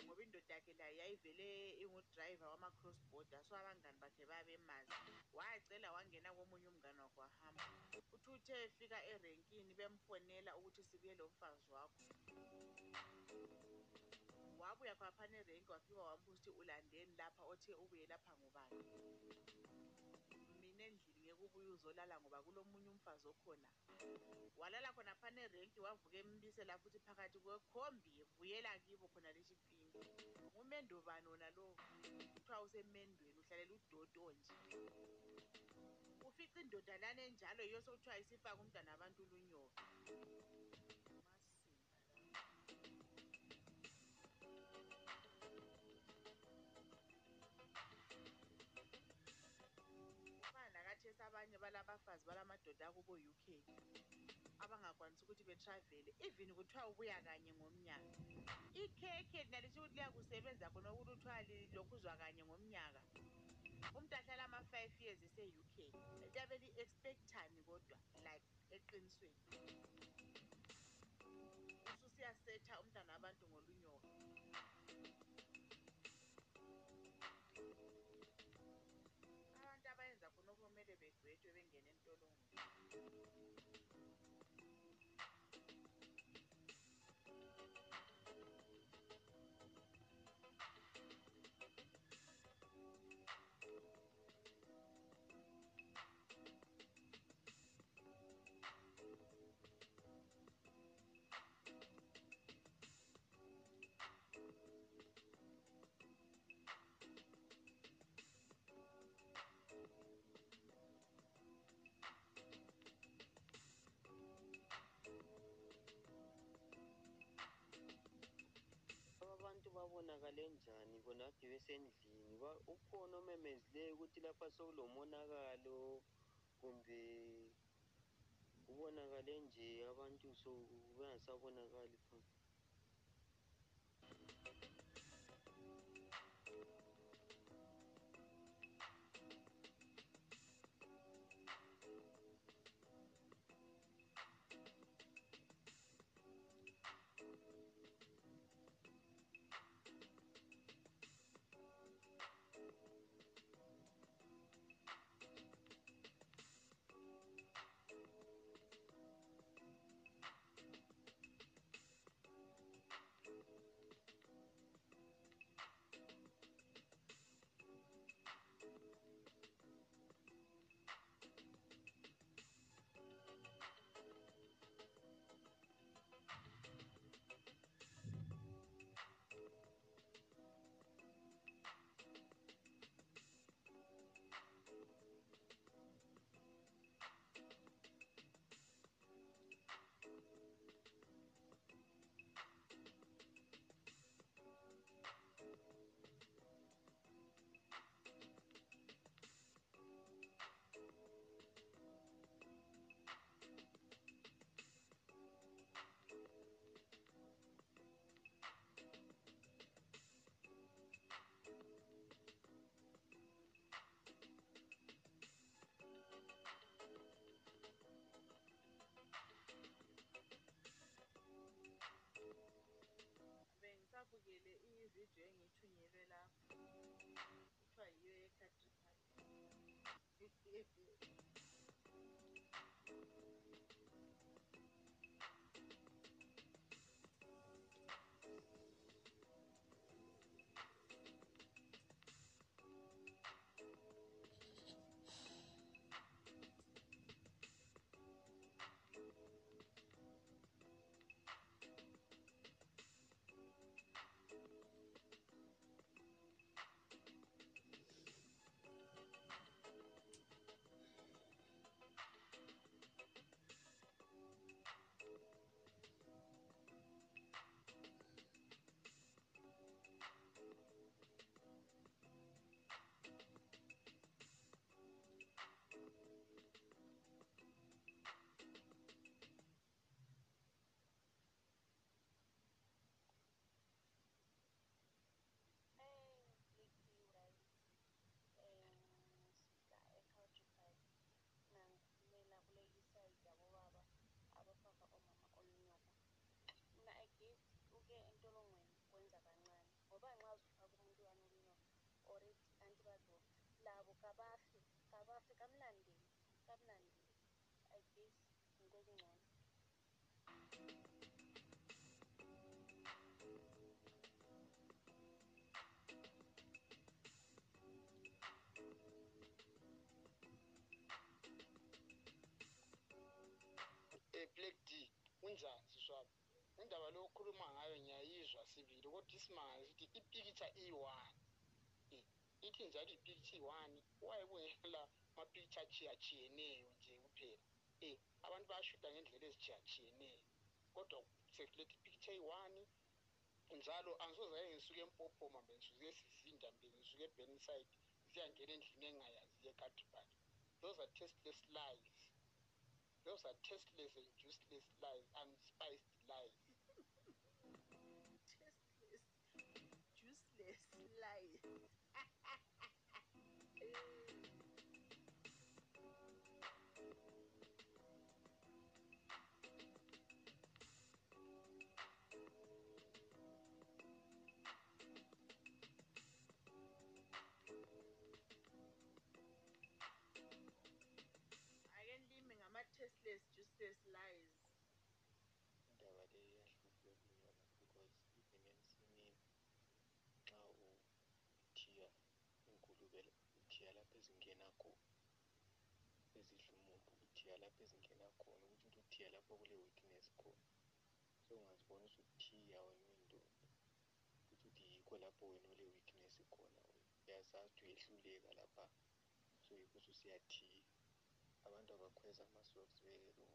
ngoba indoda yakhe layo yayivele ingudrayiva wama-cross border so abangani bakhe babemazi wacela wangena komunye umngane wakhe wahamba. Uthi uthe efika erenkini bemfonela ukuthi sibuye lo mfazi wakho. Wabuya khwaphana erenki wafika wambuza ukuthi ulandeni lapha othe ubuye lapha ngubani. Mina endlini ngeke ubuye uzolala ngoba kulomunye umfazi okhona. Walala khona phana erenki wavuka embisela futhi phakathi kwekhombi vuyela kibo khona leshipingi ngumendo bani wona lowo kuthiwa usemendweni uhlalela udodo nje. Ufica indoda lana enjalo yiyo sokuthiwa isifaka umntwana abantu ulunyoka. Kufana lakathesi abanye balabafazi balamadoda akubo-uk abangakwanisi ukuthi betravele even kuthiwa ubuya kanye ngomnyaka. Ikhekhe lina lisho ukuthi liyakusebenza khona ukuthi kuthiwa lilokhuzwa kanye ngomnyaka. Umuntu ahlala ama-five years ese-uk liyabe li-expectani kodwa like eqinisweni. Ususiyasetha umntana wabantu ngolunyoka abantu abayenza khonokho kumele bedwetshwe bengene entolongweni. Babonakale njani? Besendlini Ba- ukhona omemezileyo ukuthi lapha sekulomonakalo kumbe kubonakale nje abantu so bengasabonakali. Sibili kodwa isimanga sithi ipikitsha iyi-one um ithi njalo ipikitsha iyi-one waye kungela mapikitsha achiyachiyeneyo nje kuphela. Um abantu bayashuda ngendlela ezitshiyachiyeneyo kodwa sekuletha ipikitsha eyi-one njalo angisoze ake ngisuke empophoma mbe ngisuke esizinda mbe ngisuke eburnside ziyangena endlini engingayaziyo ekadribal those are tasteless lies. Those are tasteless and juiceless lies unspiced lies. Ngama-tasteless juiceless lies. Indaba le iyahlupha kulona because even ensimini xa uthiya ingulube uthiya lapho ezingena khona ezidla umumbu uthiya lapho ezingena khona ukuthi ukuthi uthiya lapho kule-weakness khona so ungazibona usuthiya wena uyindoda kutho ukuthi yikho lapho wena ule-weakness khona uyazazi ukuthi uyehluleka lapha. So yikho ususiyathiya abantu abakhweza ama-socks beye-wrong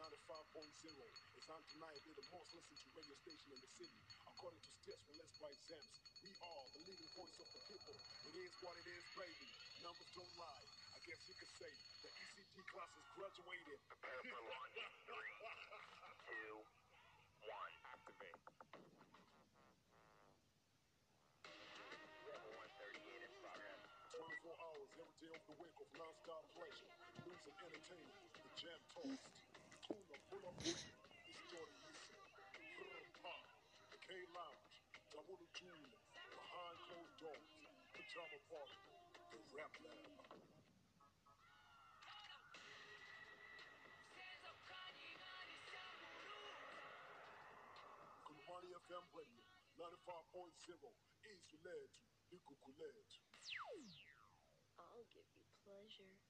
95.0 is undeniably the most listened to radio station in the city. According to stats released by Zems, we are the leading voice of the people. It is what it is, baby. Numbers don't lie. I guess you could say the ECT class has graduated. Prepare for launch. Three, two, one. Activate. Level 138 in progress. 24 hours every day of the week of non-stop pleasure, news and entertainment. The Jam Toast. Tuna pull up week. History Yise. Frpa. The K Lounge. Tabulu Jule. Behind closed doors. Pajama Party. The Rap Lab. Kulumani FM Radio. 95.0 is led to Likukulet. I'll give you pleasure.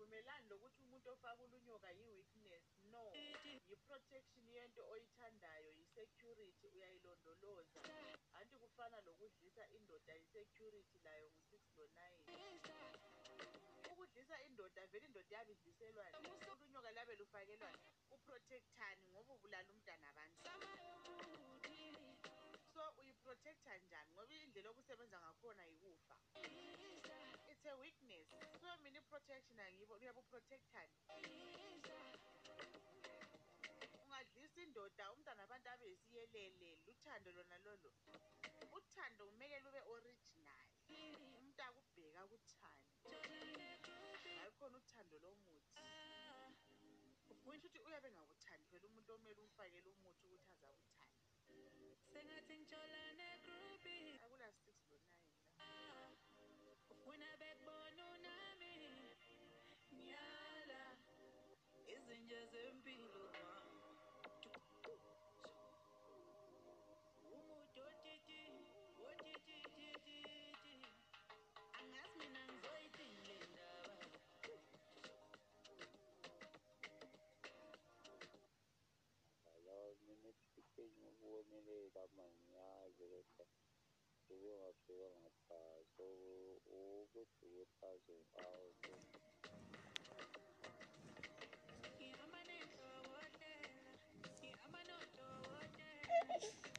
Kuthiwa angivumelani lokuthi umuntu ofaka ulunyoka yi-weakness no yi-protection yento oyithandayo yi-security uyayilondoloza. Anti kufana lokudlisa indoda yi-security layo ngu-six lo-nine ukudlisa indoda vele indoda yabe idliselwani ulunyoka labe lufakelwani uprotectani ngoba ubulala umntana abantu. So uyiprotecta njani? Ngoba indlela okusebenza ngakhona yikufa. It's a weakness. So mina i-protection angibo uyabe uprotectani ungadlisa indoda umntana abantu abe yisiyelele luthando lona lolo. Uthando kumele lube original. Umuntu akubheka kuthande hayi khona uthando lomuthi kusho ukuthi uyabe engakuthandi phela umuntu omele umfakele umuthi ukuthi aze akuthande sengathi ngitholane grupi mele baba ngiyazi kodwa ubengafika ngaphaya so ukuthi uchaze impawu Ngihamba nendokotela, ngihamba nodokotela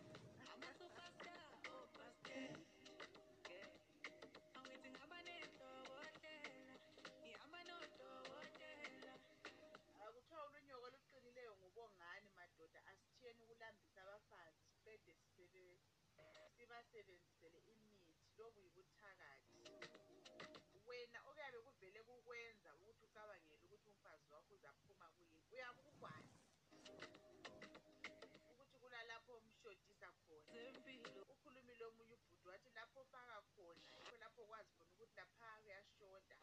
sibasebenzisele imithi lobu yibuthakathi. Wena okuyabe kuvele kukwenza ukuthi ucabangele ukuthi umfazi wakho uzaphuma kuyini uyabe ukwazi ukuthi kulalapho omshodisa khona. Ukhulumile omunye ubhuti wathi lapho ofaka khona yikho lapho okwazi khona ukuthi lapha kuyashoda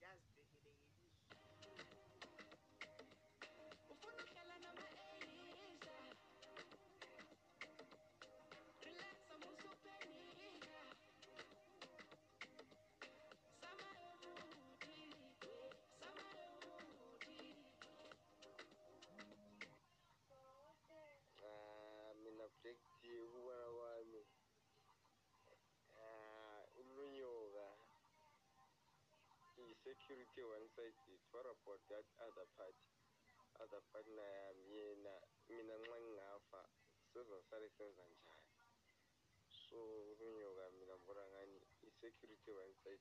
umkhulule i-security one-sided what about that other party. Other partner yami yena mina nxa ngingafa sezasale senza njani? So ulunyoka mina ngibona ngani i-security one-sided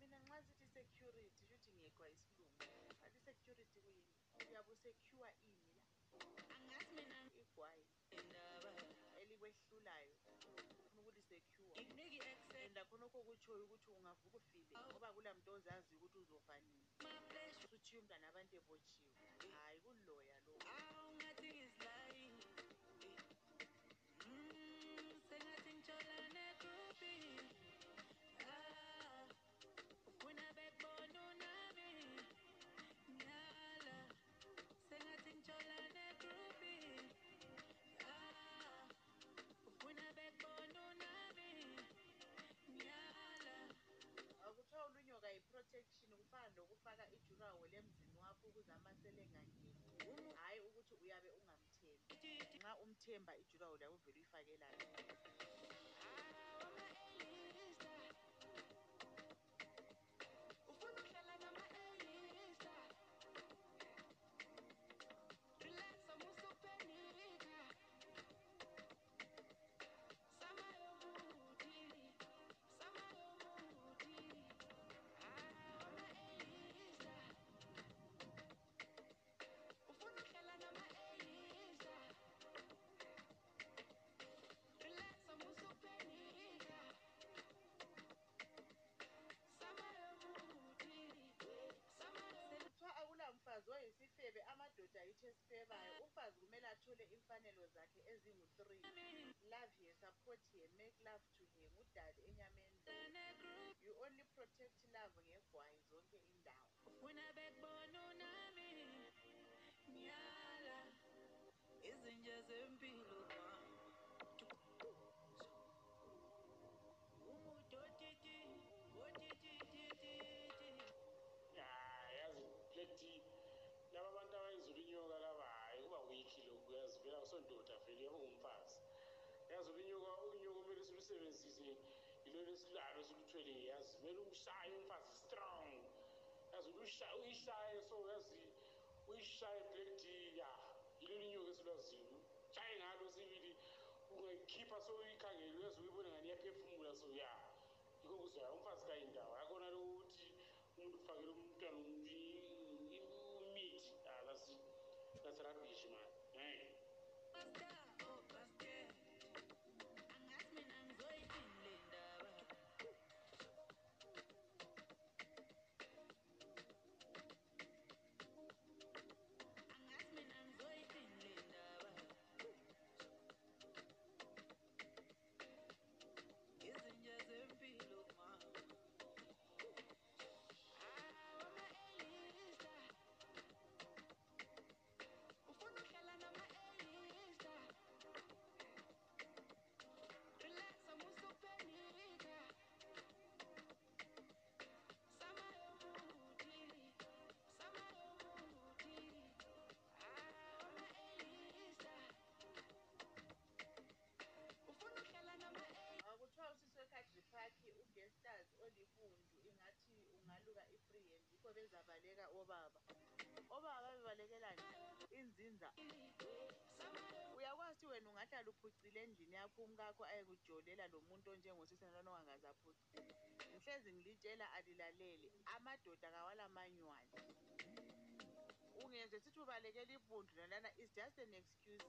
mina nxa sithi security shuthi ngekwa isilungu. Athi security kuyini? Uyabe usecure ini la? Igwayi elikwehlulayo ufuna ukulisecure and akhonokho kutshoyo ukuthi ungavuka ufile ngoba kula muntu ozaziyo ukuthi uzofa nini usuthiye umntwana abantu ebotshiwe hayi kuloya lo nxa kumele silusebenzise yilolo esilalo siluthwele yazi kumele ushaye umfazi strong. Yazi ulusha- uyishaye so yazi uyishaye black tea ya yilo lunyoka esilwaziyo shaye ngalo sibili ungayikhipha so uyikhangele uyazi uyibone ngani iyaphefumula so ya. Yikho kuzwaya umfazi kayindawo. Akhona lokuthi umuntu ufakele umntwana umuntu imithi ah that's that's rubbish man. Hey. Uhlala uphucile endlini yakho umkakho ayekujolela lo muntu onjengosisena nongangaze aphuce ngihlezi ngilitshela alilalele amadoda kawala manywali ungenze sithi ubalekela ibundu nalana is just an excuse.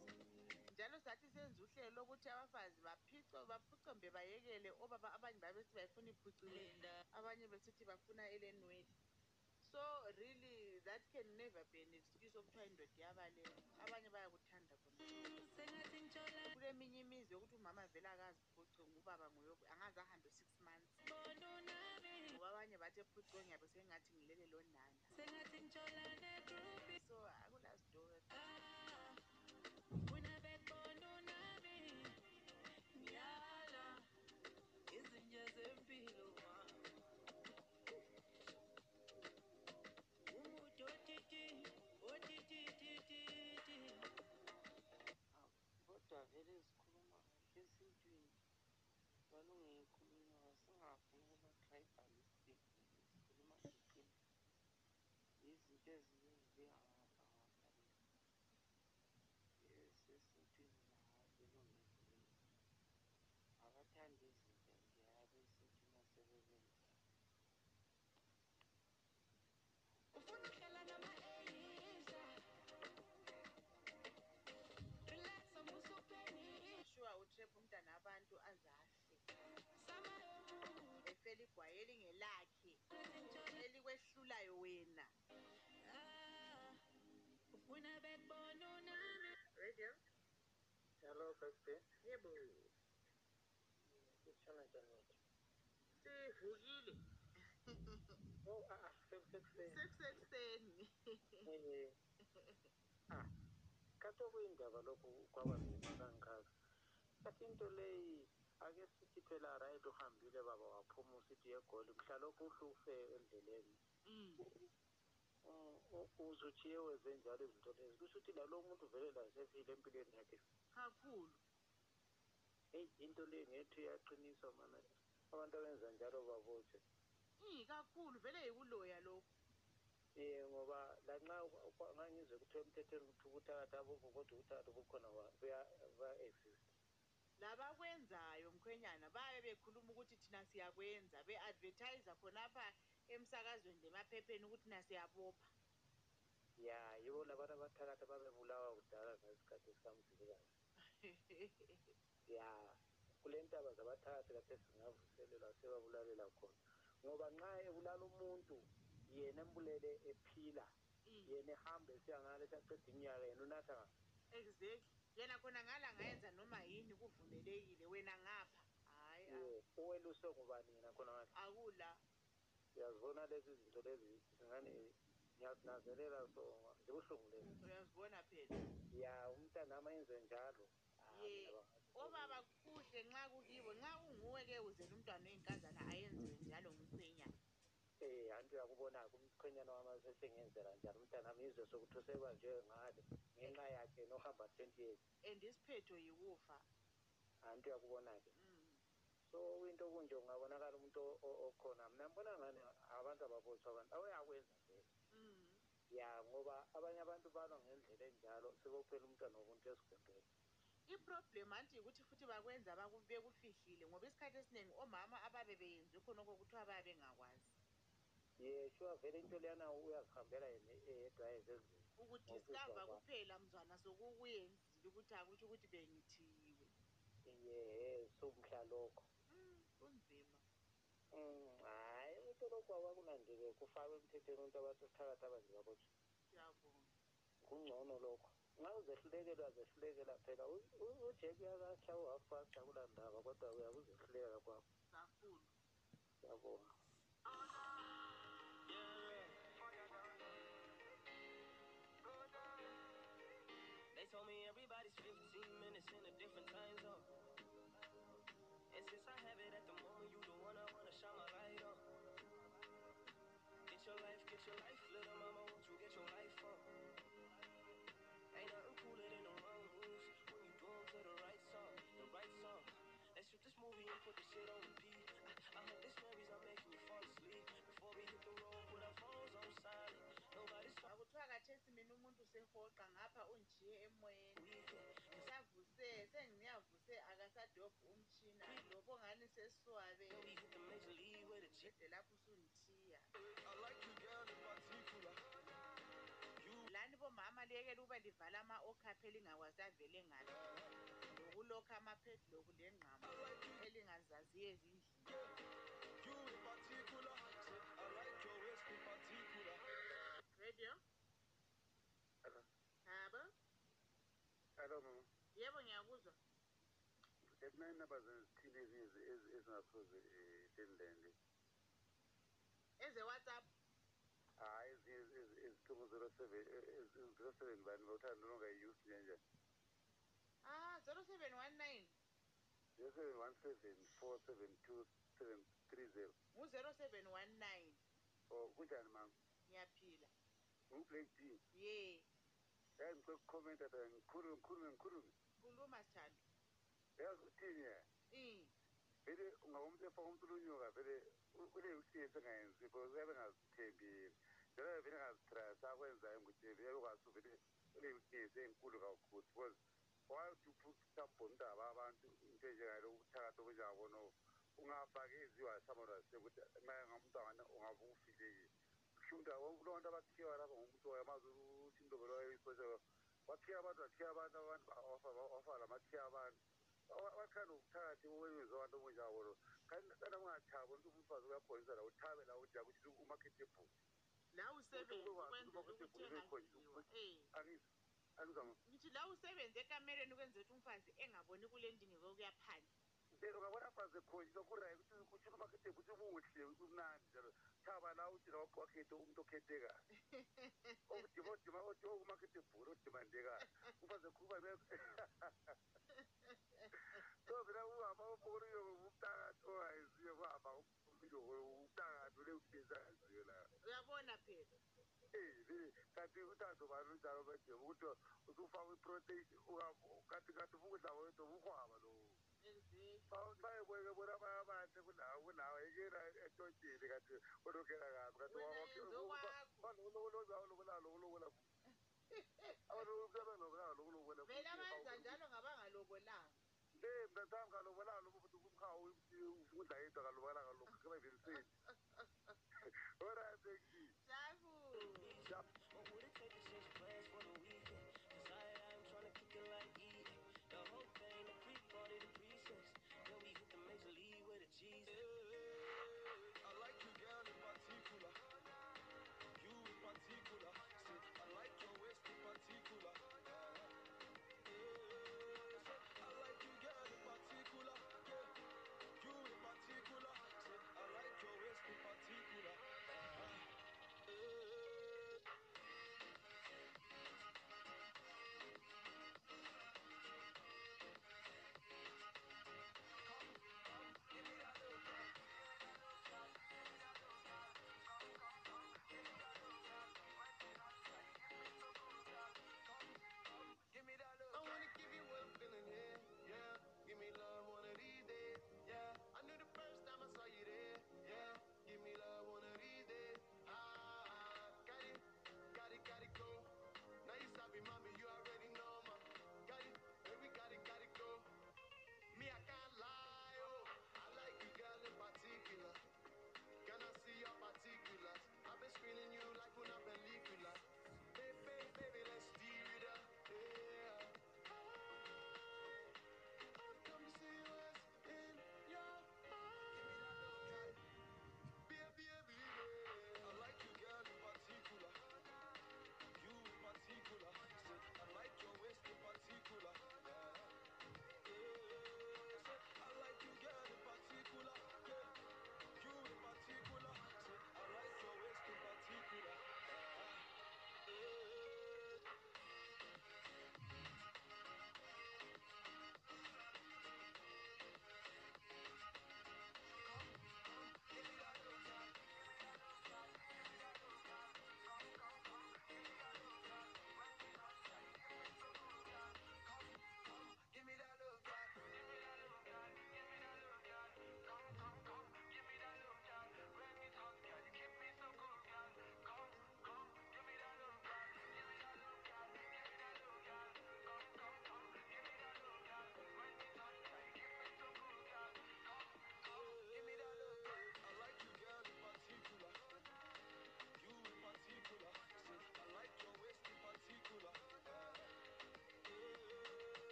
Njalo sathi senza uhlelo lokuthi abafazi baphico baphucombe bayekele obaba abanye babesithi bayifuna iphucile abanye besithi bafuna elenwele so really that can never be an excuse okuthiwa indoda iyabaleka. Abanye bayakuthanda khona kuleminye imizi yokuthi umama vele akaziphuce ngubaba nguye angaze ahambe six months. Ngoba abanye bathi ephuciwe ngiyabe sengathi ngilele lonana so igwayi elingelakhe elikwehlulayo wena. Ah, ufuna bekubona unami radio? Hello baby yebo. Njani wethu? Sivukile. Oh ah ah sekusekuseni. Sekusekuseni. Eh ah kathi okuyindaba lokhu kwabanzima kangaka. Kathi into leyi ake sithi phela right uhambile baba waphuma usithi egoli mhlalokhu uhlufe endleleni. Mm, u- uzutshiye wenze njalo izinto lezi. Kusho ukuthi lalo muntu vele lasefile empilweni yakhe. Kakhulu. Heyi into leyi ngethu iyaqinisa mana. Abantu abenza njalo babotshwe i kakhulu. Vele yikuloya lokhu. Um ngoba lanxa ngangizwe kuthiwa emthethweni kuthi ubuthakathi abukho kodwa ubuthakathi bukhona baya-exist labakwenzayo mkhwenyana babe bekhuluma ukuthi thina siyakwenza be-advertise khonapha emsakazweni lemaphepheni ukuthi na siyabopha. Ya yibo labantu abathakathi ababebulawa kudala ngesikhathi sikamzilikazi ya kule ntaba zabathakathi kade singavuselelwa sebabulalela khona. Ngoba nxa ebulala umuntu yena embulele ephila yena ehambe esiyangale siyaqeda iminyaka yena unatha ngaphi? Exactly. Yena khona ngala ngayenza noma yini kuvumelekile wena ngapha. Hayi ye uweluswe ngubani yena khona ngale? Akula. Uyazibona lezi zinto lezi zingane ngiyazinazelela so zibuhlungu lezi uyazibona phela. Ya umntanami ayenze njalo. Ah, ye mina bangazi. obaba kuhle nxa kukibo nxa unguwe-ke uzela umntwana oyinkazana ayenziwe njalo ngumkhwenyana eh anti uyakubona-ke umchwenyana wami sesengenzela njani? Umntanami izwe sokuthi usebanjwe ngale ngenxa yakhe nohamba twenty years and isiphetho yikufa. Anti uyakubona-ke Mm. so into kunje ungabonakala umuntu okhona? Mina ngibona ngani abantu ababotshwa abantu awuyakwenza vele Mm. ya ngoba abanye abantu balwa ngendlela enjalo sebophela umntwana womuntu esigwembeni iproblem anti yikuthi futhi bakwenza bekufihlile ngoba isikhathi esiningi omama ababe beyenziwe khonokho kuthiwa babe bengakwazi. Ye sure vele into leyana uyazihambela yena yedwa ezenzini ukudiscover kuphela mzwana sokukuyenzile ukuthi akutsho ukuthi bengithiyiwe ye sumhla lokho Mm, kunzima Mm, hhayi ukuthi lokhu abakunandile kufakwe emthethweni ukuthi abathakathi abanje babotshwe siyabonga kungcono lokho nxa uzehlulekelwa zehlulekela phela U- u- ujeki uyakakha uhafasta kulaa ndaba kodwa uyabe uzehluleka kwakho kakhulu uqede lapho usundithiya I like you, girl, in particular. lani bomama liyekela ukuba livala ama-okhaphi elingakwazi avele ngaphi lokulokha amaphedloku lengqamo elingazaziyo ezindlini. You in particular. Say, I like your waist in particular. radio? Habo Hello, mama. yebo ngiyakuzwa. Bekunayinamba zezithile ezinye ezi- ezingasoze um tendende eze-whatsapp. Hayi ezithungo zero seven zero seven bani bawuthanda nongayiyusi njenjani ah zero seven one nine. Zero seven one seven four seven two seven three zero. Ngu-zero seven one nine. O kunjani mama ngiyaphila. Ngublack d ye. Yazi ngicela ukukhomenta ta ngikhulume ngikhulume ngikhulume. Khuluma sithando. Yazi uthini ya Mm. Vele ungawomuntu efaka umuntu ulunyuka vele ule uhlezi engayenzi because uyabe engazithembi njalo vele engazitrasa akwenzayo nguthi vele ukwazi vele ule uhlezi enkulu kakhulu because wathi mhlawumbe undaba abantu into enjengalo ubuthakathi obunjengabona ungafake iziwa samona sekuthi naye ngamntwana ungabe ufikekile kushuda kulo bantu abakhiwa lapha ngomuntu yamazi ukuthi indobelo wayisoshela wakhiya abantu wakhiya abantu abantu wafaka lamakhiya abantu. Wakhanda ubuthakathi owenza abantu obunjabo lo kanti kana ungathabi umuntu umfazi uyakhonisa la uthabe la uthi akuthi umarketable la usebenze ukwenzela ukuthi eh angizama ngithi la usebenze ekamereni ukwenzela ukuthi umfazi engaboni kule ndingeko yokuya phandle ungabona mfazi ekhonjiswa kurayi ukuthi kuthi umarketable ukuthi kuhle kumnandi njalo thaba la uthi la wakhethe umuntu okudima odima okumarketable odimandekayo umfazi ekhuluma so vele uhamba uboriyo umntakathi ongayeziyo kuhamba umntakathi ule uhlezi angaziyo la uyabona phela Eh, kanti uthando bani unjalo bedema ukuthi usufaka iprotein kanti kanti ukudla kwethu buhwaba lo bayebonke bona abanye abahle kunawe ikela etotshini kanti ulokela kabi kanti balobolaalobolalobolalo abalobolalo lokulobola vele abenza njalo ngabangalobolanga mntatami kaloku kaloku futhi kumhawu udla yedwa kaloku kaloku kebevelse oratheki